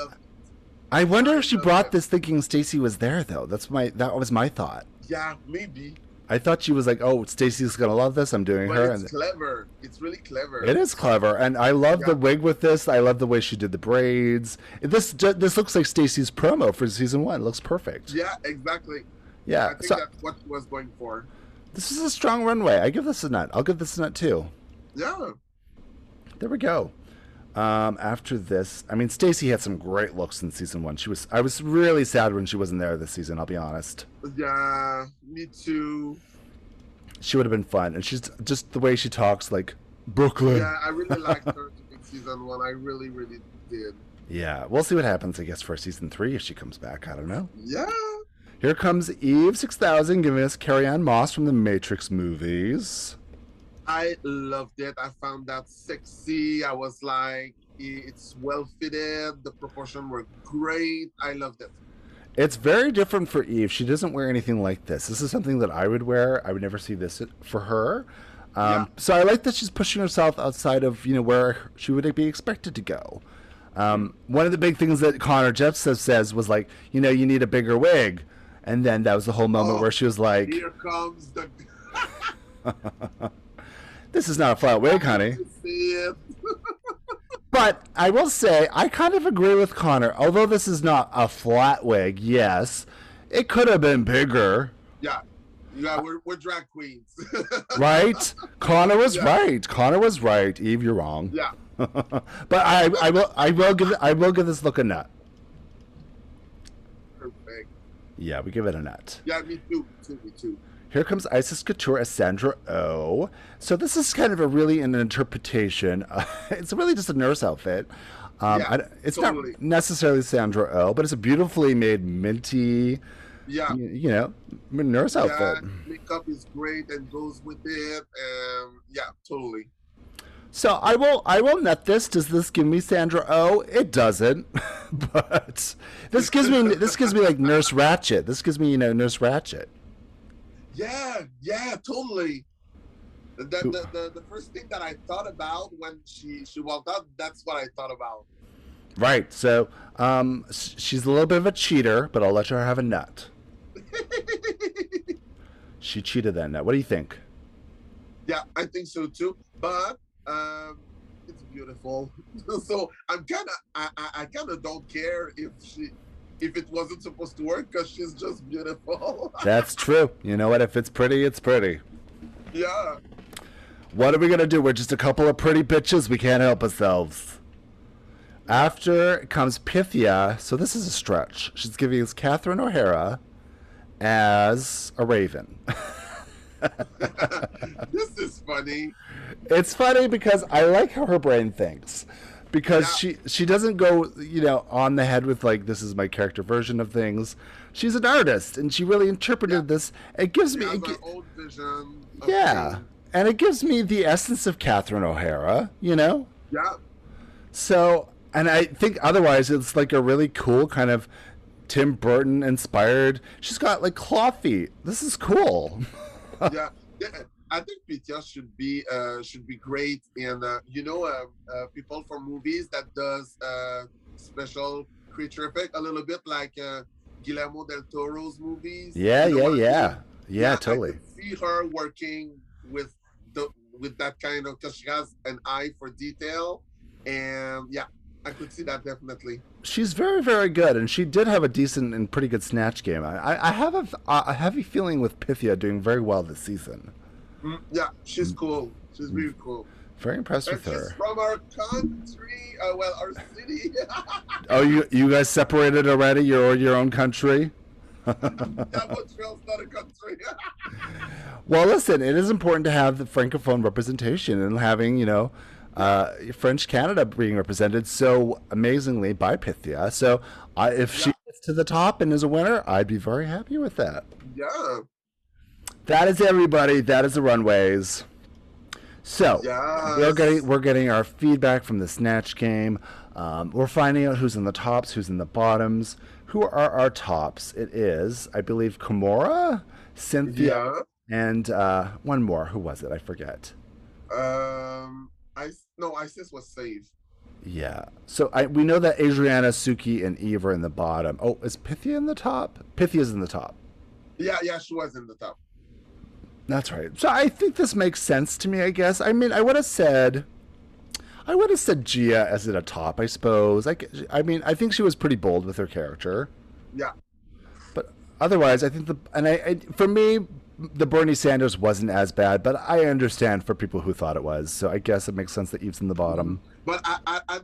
I
I wonder if she brought
it.
this thinking Stacey was there though. That's my that was my thought.
yeah, maybe.
I thought she was like, "Oh, Stacey's gonna love this. I'm doing
But
her."
it's
And
clever. It's really clever.
it is clever, and I love the wig with this. I love the way she did the braids. This this looks like Stacey's promo for season one. It looks perfect.
Yeah, exactly.
Yeah.
I think
So
that's what was going for.
this is a strong runway. I give this a nut. I'll give this a nut too.
Yeah.
There we go. Um, after this, I mean, Stacey had some great looks in season one. She was. I was really sad when she wasn't there this season. I'll be honest.
Yeah, me too.
She would have been fun, and she's just the way she talks, like Brooklyn.
Yeah, I really liked her in season one. I really, really did.
Yeah, we'll see what happens. I guess for season three if she comes back. I don't know.
Yeah.
Here comes Eve six thousand, giving us Carrie-Anne Moss from the Matrix movies.
I loved it. I found that sexy. I was like, it's well fitted. The proportion were great. I loved it.
It's very different for Eve. She doesn't wear anything like this. This is something that I would wear. I would never see this for her. Um,
Yeah.
So I like that she's pushing herself outside of you know where she would be expected to go. Um, one of the big things that Connor Jeff says, says was like, you know, you need a bigger wig, and then that was the whole moment
Oh,
where she was like,
Here comes the.
"This is not a flat wig, honey." But I will say, I kind of agree with Connor. Although this is not a flat wig, yes, it could have been bigger.
Yeah. Yeah, we're, we're drag queens.
right? Connor was
Yeah.
right. Connor was right. Eve, you're wrong.
yeah.
but I, I will, I will give, I will give this look a nut.
Perfect.
Yeah, we give it a nut.
Yeah, me too. too me too.
Here comes Icesis Couture as Sandra Oh. So this is kind of a really an interpretation. Uh, it's really just a nurse outfit. Um,
Yeah,
I it's
totally.
not necessarily Sandra Oh, but it's a beautifully made minty,
Yeah.
you, you know, nurse
Yeah,
outfit.
makeup is great and goes with it. Um, yeah, totally.
So I will I will net this. Does this give me Sandra Oh? It doesn't. but this gives me this gives me like Nurse Ratched. This gives me, you know, Nurse Ratched.
Yeah, yeah, totally. The, the, the, the, first thing that I thought about when she, she walked out, that's what I thought about.
Right. So um, she's a little bit of a cheater, but I'll let her have a nut. She cheated that nut. What do you think?
Yeah, I think so too. But um, it's beautiful. so I'm kind of, I, I, I kind of don't care if she, if it wasn't supposed to work because she's just beautiful.
That's true. You know what? If it's pretty, it's pretty.
yeah.
What are we gonna do? We're just a couple of pretty bitches. We can't help ourselves. After comes Pythia. So this is a stretch. She's giving us Catherine O'Hara as a raven.
this is funny.
It's funny because I like how her brain thinks. Because
Yeah.
she she doesn't go, you know, on the head with like this is my character version of things. She's an artist and she really interpreted this. It gives
She
me it
her vision. of
Yeah.
things.
And it gives me the essence of Catherine O'Hara, you know?
Yeah.
So, and I think otherwise it's like a really cool kind of Tim Burton inspired. She's got like claw feet. This is cool.
yeah, yeah. I think Pythia should be uh, should be great in uh, you know uh, uh, people for movies that does uh, special creature effect a little bit like uh, Guillermo del Toro's movies.
Yeah,
You know
yeah,
I mean?
yeah. Yeah,
I
totally.
could see her working with the with that kind of because she has an eye for detail, and yeah, I could see that definitely.
She's very, very good, and she did have a decent and pretty good snatch game. I, I- I have a, a heavy feeling with Pythia doing very well this season.
Mm, yeah, she's cool. She's really cool.
Very impressed
And
with
she's
her.
from our country, uh, well, our city.
Oh, you you guys separated already? You're your own country.
yeah, Montreal's not a country.
Well, listen, it is important to have the francophone representation and having, you know, uh, French Canada being represented so amazingly by Pythia. So, I if she gets to the top and is a winner, I'd be very happy with that.
yeah,
That is everybody. That is the runways. So we're getting we're getting our feedback from the snatch game. Um, we're finding out who's in the tops, who's in the bottoms. Who are our tops? It is, I believe, Kimora, Synthia,
yeah.
and uh, one more. Who was it? I forget.
Um, I no, Icesis was safe.
Yeah. So I we know that Adriana, Suki, and Eve are in the bottom. Oh, is Pythia in the top? Pythia's in the top.
Yeah, yeah, she was in the top.
That's right. So I think this makes sense to me, I guess. I mean, I would have said, I would have said Gia as at a top, I suppose. I, I mean, I think she was pretty bold with her character.
Yeah,
But otherwise, I think the, and I, I for me, the Bernie Sanders wasn't as bad, but I understand for people who thought it was. So I guess it makes sense that Eve's in the bottom.
but I, I, I,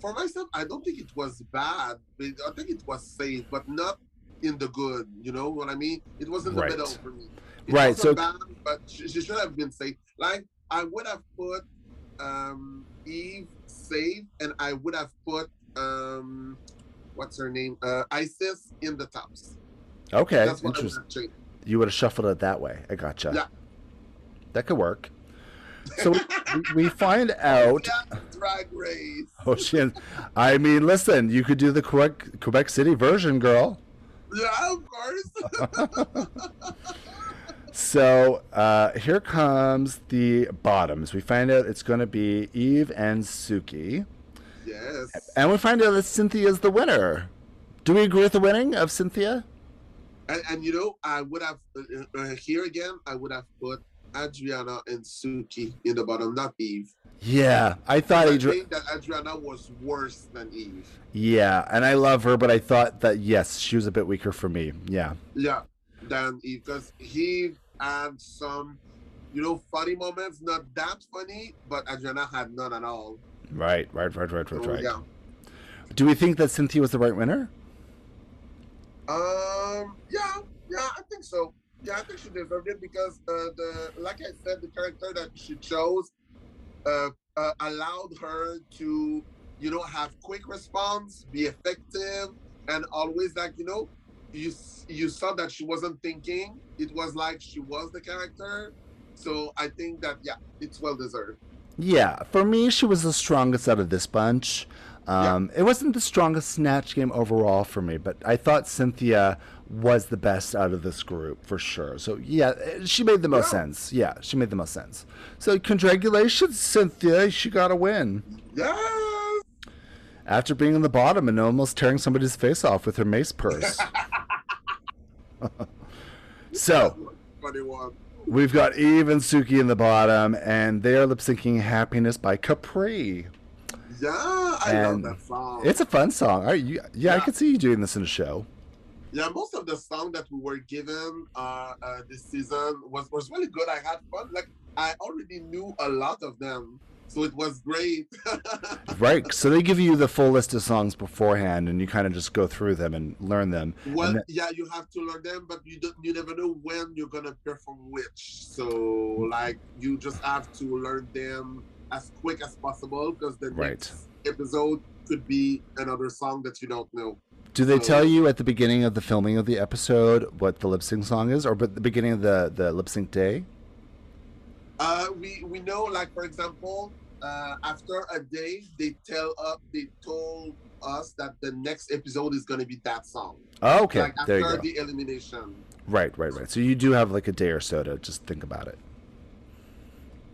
for myself, I don't think it was bad. I think it was safe, but not in the good. You know what I mean? It was in the
Right.
middle for me. It
Right, so-
bad, but she, she should have been safe. Like I would have put um Eve safe, and I would have put um what's her name uh Icesis in the tops.
Okay,
That's what I would
interesting. You would have shuffled it that way. I gotcha.
Yeah.
That could work. So we, we find out.
Yeah, drag race.
Oh shit! I mean, listen, you could do the Quebec Quebec City version, girl.
Yeah, of course.
So uh, here comes the bottoms. We find out it's going to be Eve and Suki,
yes.
and we find out that Synthia is the winner. Do we agree with the winning of Synthia?
And, and you know, I would have uh, uh, here again. I would have put Adriana and Suki in the bottom, not Eve.
Yeah, I thought
I
Adri-
think that Adriana was worse than Eve.
Yeah, and I love her, but I thought that yes, she was a bit weaker for me. Yeah.
Yeah, than because he had some, you know, funny moments. Not that funny, but Adriana had none at all.
Right, right, right, right, right,
So,
right.
Yeah.
Do we think that Synthia was the right winner?
Um. Yeah. Yeah. I think so. Yeah, I think she deserved it because uh, the like I said, the character that she chose uh, uh, allowed her to, you know, have quick response, be effective, and always like you know, you you saw that she wasn't thinking. It was like she was the character. So I think that yeah, it's well deserved.
Yeah, for me, she was the strongest out of this bunch. Um, It wasn't the strongest snatch game overall for me, but I thought Synthia was the best out of this group for sure. So yeah, she made the most
Yeah.
sense. Yeah, she made the most sense. So congratulations, Synthia. She got a win
Yes.
after being in the bottom and almost tearing somebody's face off with her mace purse. so
Funny one.
we've got Eve and Suki in the bottom, and they are lip syncing "Happiness" by Capri.
Yeah, I
And
love that song.
It's a fun song. Are you, yeah, I could see you doing this in a show.
Yeah, most of the song that we were given uh, uh, this season was was really good. I had fun. Like I already knew a lot of them, so it was great.
Right. So they give you the full list of songs beforehand, and you kind of just go through them and learn them.
well,
then-
yeah, you have to learn them, but you don't. You never know when you're gonna perform which. So like you just have to learn them as quick as possible because the
Right.
next episode could be another song that you don't know.
do they
so-
tell you at the beginning of the filming of the episode what the lip sync song is, or at the beginning of the, the lip sync day?
Uh, we we know, like for example, uh, after a day, they tell up, they told us that the next episode is gonna be that song.
Oh, okay.
Like
there you go.
the elimination.
Right, right, right. So you do have like a day or so to just think about it.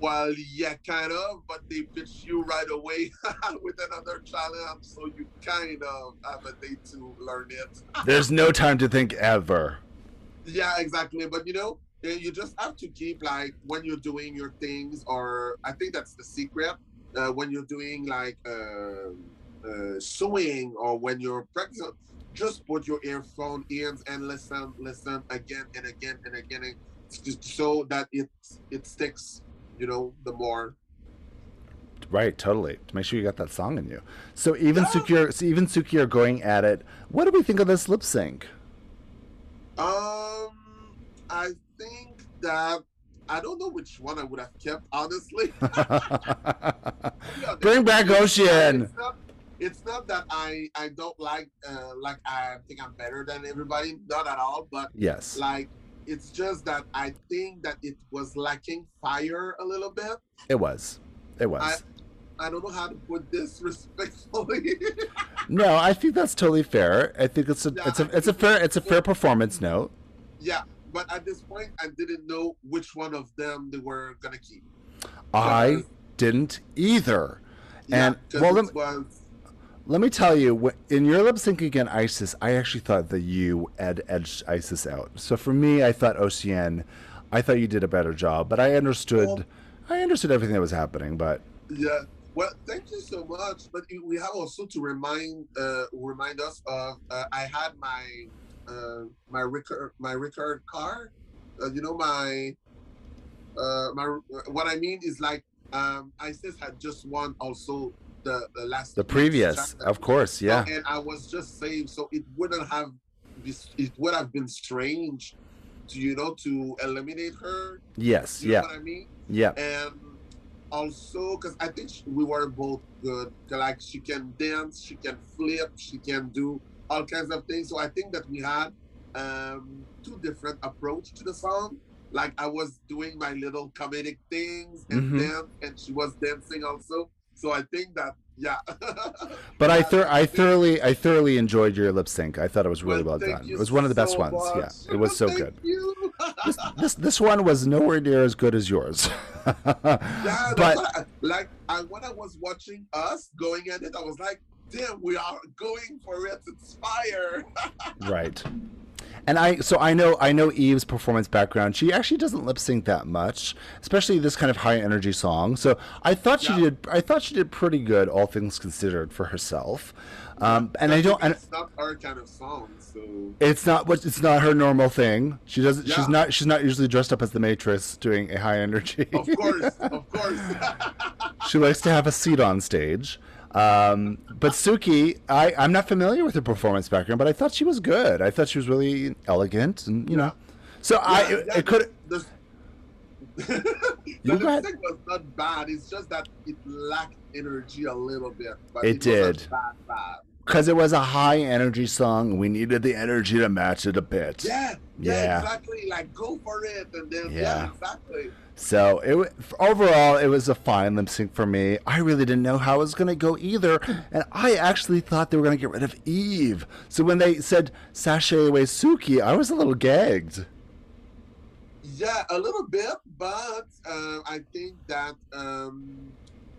Well, yeah, kind of, but they pitch you right away with another challenge, so you kind of have a day to learn it.
There's no time to think ever.
Yeah, exactly. But you know, you just have to keep like when you're doing your things, or I think that's the secret. Uh, when you're doing like uh, uh, sewing or when you're practicing, just put your earphone in and listen, listen again and again and again, just so that it it sticks. You know, the more.
Right, totally. To make sure you got that song in you. So even
Yeah.
Are, so even Suki are going at it. What do we think of this lip sync?
Um, I think that I don't know which one I would have kept honestly. Yeah,
Bring back Océane.
It's not, it's not that I I don't like uh like I think I'm better than everybody, not at all. But
yes.
like it's just that I think that it was lacking fire a little bit.
It was. It was.
I don't know how to put this respectfully.
no, I think that's totally fair. I think it's a
Yeah,
it's a
I
it's a fair
it's
a fair performance note.
yeah, but at this point, I didn't know which one of them they were gonna keep.
I
Because-
didn't either.
Yeah,
And well, let,
was
let me tell you, in your lip sync again, Icesis, I actually thought that you ed- edged Icesis out. So for me, I thought Océane, I thought you did a better job, but I understood,
Well-
I understood everything that was happening. But
Yeah. Well, thank you so much. But we have also to remind uh, remind us of uh, I had my uh, my record my record car. Uh, you know my uh, my what I mean is like um, Icesis had just won also the the last
the previous,
chapter.
of course, yeah,
and I was just saved, so it wouldn't have it would have been strange to you know to eliminate her.
yes,
You know
yeah,
what I mean?
yeah,
and also because I think sh- we were both good. Like she can dance, she can flip, she can do all kinds of things. So I think that we had um, two different approach to the song. Like I was doing my little comedic things and
Mhm.
dance, and she was dancing also. So I think that yeah.
But I thor- I thoroughly I thoroughly enjoed your lip sync. I thought it was really well,
thank
done. It was one of the best
so
ones.
much.
Yeah, it was so good. This, this this one was nowhere near as good as yours.
Yeah,
but
I, like I, when I was watching us going at it, I was like, "Damn, we are going for it! It's fire!"
right. And I so I know I know Eve's performance background. She actually doesn't lip sync that much, especially this kind of high energy song. So I thought she
Yeah.
did I thought she did pretty good, all things considered, for herself. Um, and I don't. And
it's not her kind of song, so
it's not what it's not her normal thing. She doesn't.
Yeah.
She's not. She's not usually dressed up as the Matrix doing a high energy.
of course, of course.
she likes to have a seat on stage. Um, but Suki, I, I'm not familiar with her performance background, but I thought she was good. I thought she was really elegant, and you know, So I, it, it could.
The,
You
the
got-
lip sync was not bad. It's just that it lacked energy a little bit. But
It
it,
did.
bad, bad.
Because it was a high energy song, we needed the energy to match it a bit.
Yeah, yeah,
Yeah.
exactly. Like go for it, and then
Yeah.
yeah, exactly.
So it overall, it was a fine lip sync for me. I really didn't know how it was going to go either, and I actually thought they were going to get rid of Eve. So when they said sashay away Suki, I was a little gagged.
Yeah, a little bit, but uh, I think that um,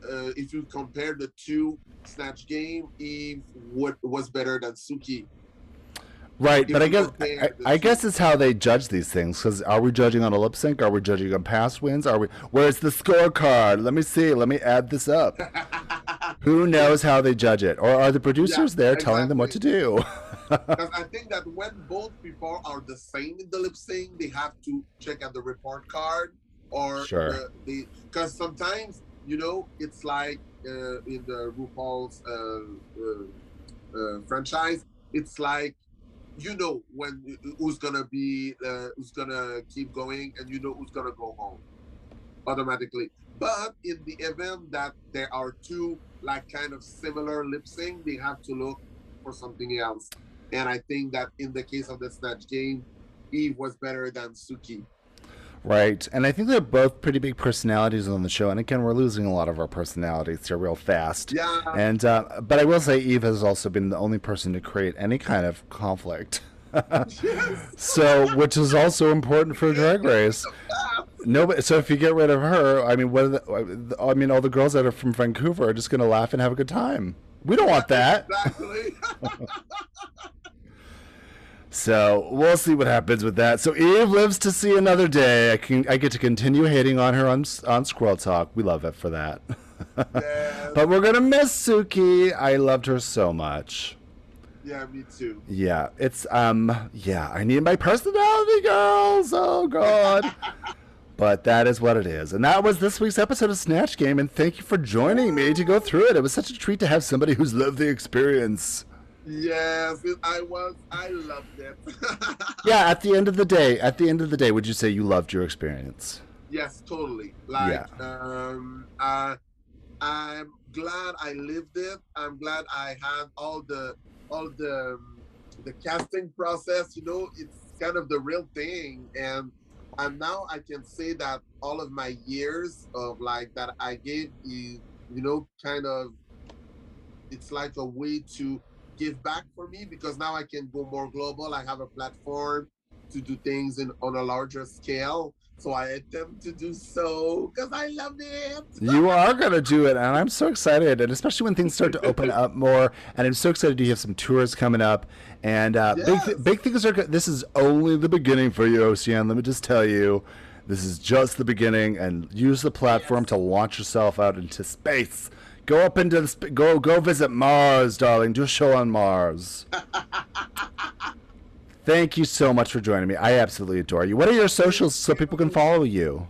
uh, if you compare the two snatch game, Eve what was better than Suki.
Right,
If
but I guess I, I guess it's how they judge these things. Because are we judging on a lip sync? Are we judging on past wins? Are we? Where's the scorecard? Let me see. Let me add this up. Who knows how they judge it? Or are the producers
Yeah,
there telling them what to do?
Because I think that when both people are the same in the lip sync, they have to check out the report card or
Sure.
because sometimes you know it's like uh, in the RuPaul's uh, uh, uh, franchise, it's like you know when who's gonna be uh, who's gonna keep going and you know who's gonna go home automatically. But in the event that there are two like kind of similar lip sync, they have to look for something else. And I think that in the case of the Snatch game, Eve was better than Suki.
Right, and I think they're both pretty big personalities on the show. And again, we're losing a lot of our personalities here real fast.
Yeah.
And uh, but I will say, Eve has also been the only person to create any kind of conflict. so, which is also important for Drag Race. No, but so if you get rid of her, I mean, what? Are the, I mean, all the girls that are from Vancouver are just going to laugh and have a good time. We don't want that.
Exactly.
So we'll see what happens with that. So Eve lives to see another day. I can I get to continue hating on her on on Squirrel Talk. We love it for that.
yeah,
but we're gonna miss Suki. I loved her so much.
yeah, me too.
Yeah, it's um yeah. I need my personality, girls. Oh God. But that is what it is. And that was this week's episode of Snatch Game. And thank you for joining me to go through it. It was such a treat to have somebody who's lived the experience.
Yes, I was. I loved it.
Yeah, at the end of the day, at the end of the day, would you say you loved your experience?
Yes, totally. Like, um, uh, I'm glad I lived it. I'm glad I had all the all the um, the casting process. You know, it's kind of the real thing, and and now I can say that all of my years of like that I gave you, you know, kind of, it's like a way to give back for me because now I can go more global. I have a platform to do things in on a larger scale. So I attempt to do so because I love it.
You are going to do it, and I'm so excited, and especially when things start to open up more. And I'm so excited you have some tours coming up, and uh, big th- big things are. This is only the beginning for you, Océane. Let me just tell you, this is just the beginning, and use the platform to launch yourself out into space. Go up into the go go visit Mars, darling. Do a show on Mars. Thank you so much for joining me. I absolutely adore you. What are your socials so people can follow you?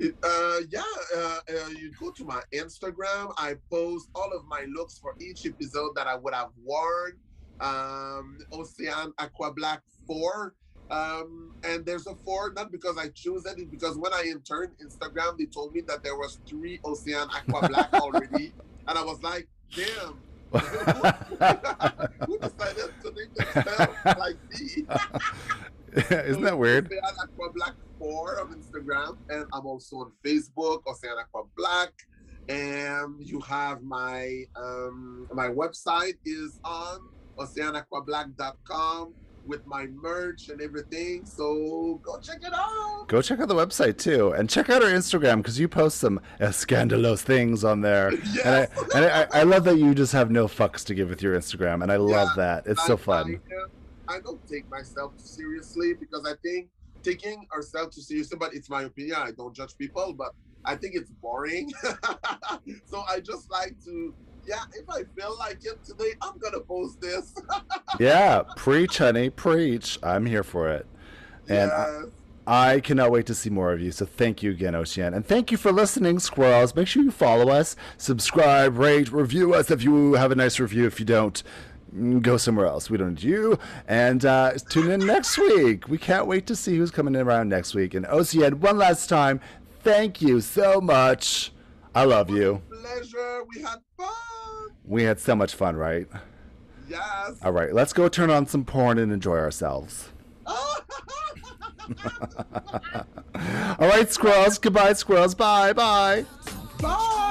Uh, yeah, uh, uh, you go to my Instagram. I post all of my looks for each episode that I would have worn. Um, Océane Aqua-Black 4. Um, and there's a four, not because I choose it, it's because when I interned Instagram, they told me that there was three Océane Aqua-Black already. and I was like, damn. Who decided to name themselves like me?
Isn't that weird?
Océane Aqua-Black 4 on Instagram, and I'm also on Facebook, Ocean Aqua Black. And you have my um my website is on oceanaquablack.com with my merch and everything. So go check it out.
Go check out the website too, and check out our Instagram because you post some uh, scandalous things on there. And, I, and I, I love that you just have no fucks to give with your Instagram, and I love
Yeah,
that. It's
I-
so fun.
I, I don't take myself seriously because I think taking ourselves too seriously, but it's my opinion. I don't judge people, but I think it's boring. so I just like to, yeah, if I feel like it today, I'm gonna post this.
Yeah, preach, honey, preach. I'm here for it, and I,
Yes.
I cannot wait to see more of you. So thank you again, Océane, and thank you for listening, squirrels. Make sure you follow us, subscribe, rate, review us if you have a nice review. If you don't, go somewhere else. We don't need you. And uh, tune in next week. We can't wait to see who's coming in around next week. And Océane, one last time, thank you so much. I love you.
Pleasure. We had fun.
We had so much fun, right?
Yes.
All right, let's go turn on some porn and enjoy ourselves. All right, squirrels. Goodbye, squirrels. Bye, bye.
Bye.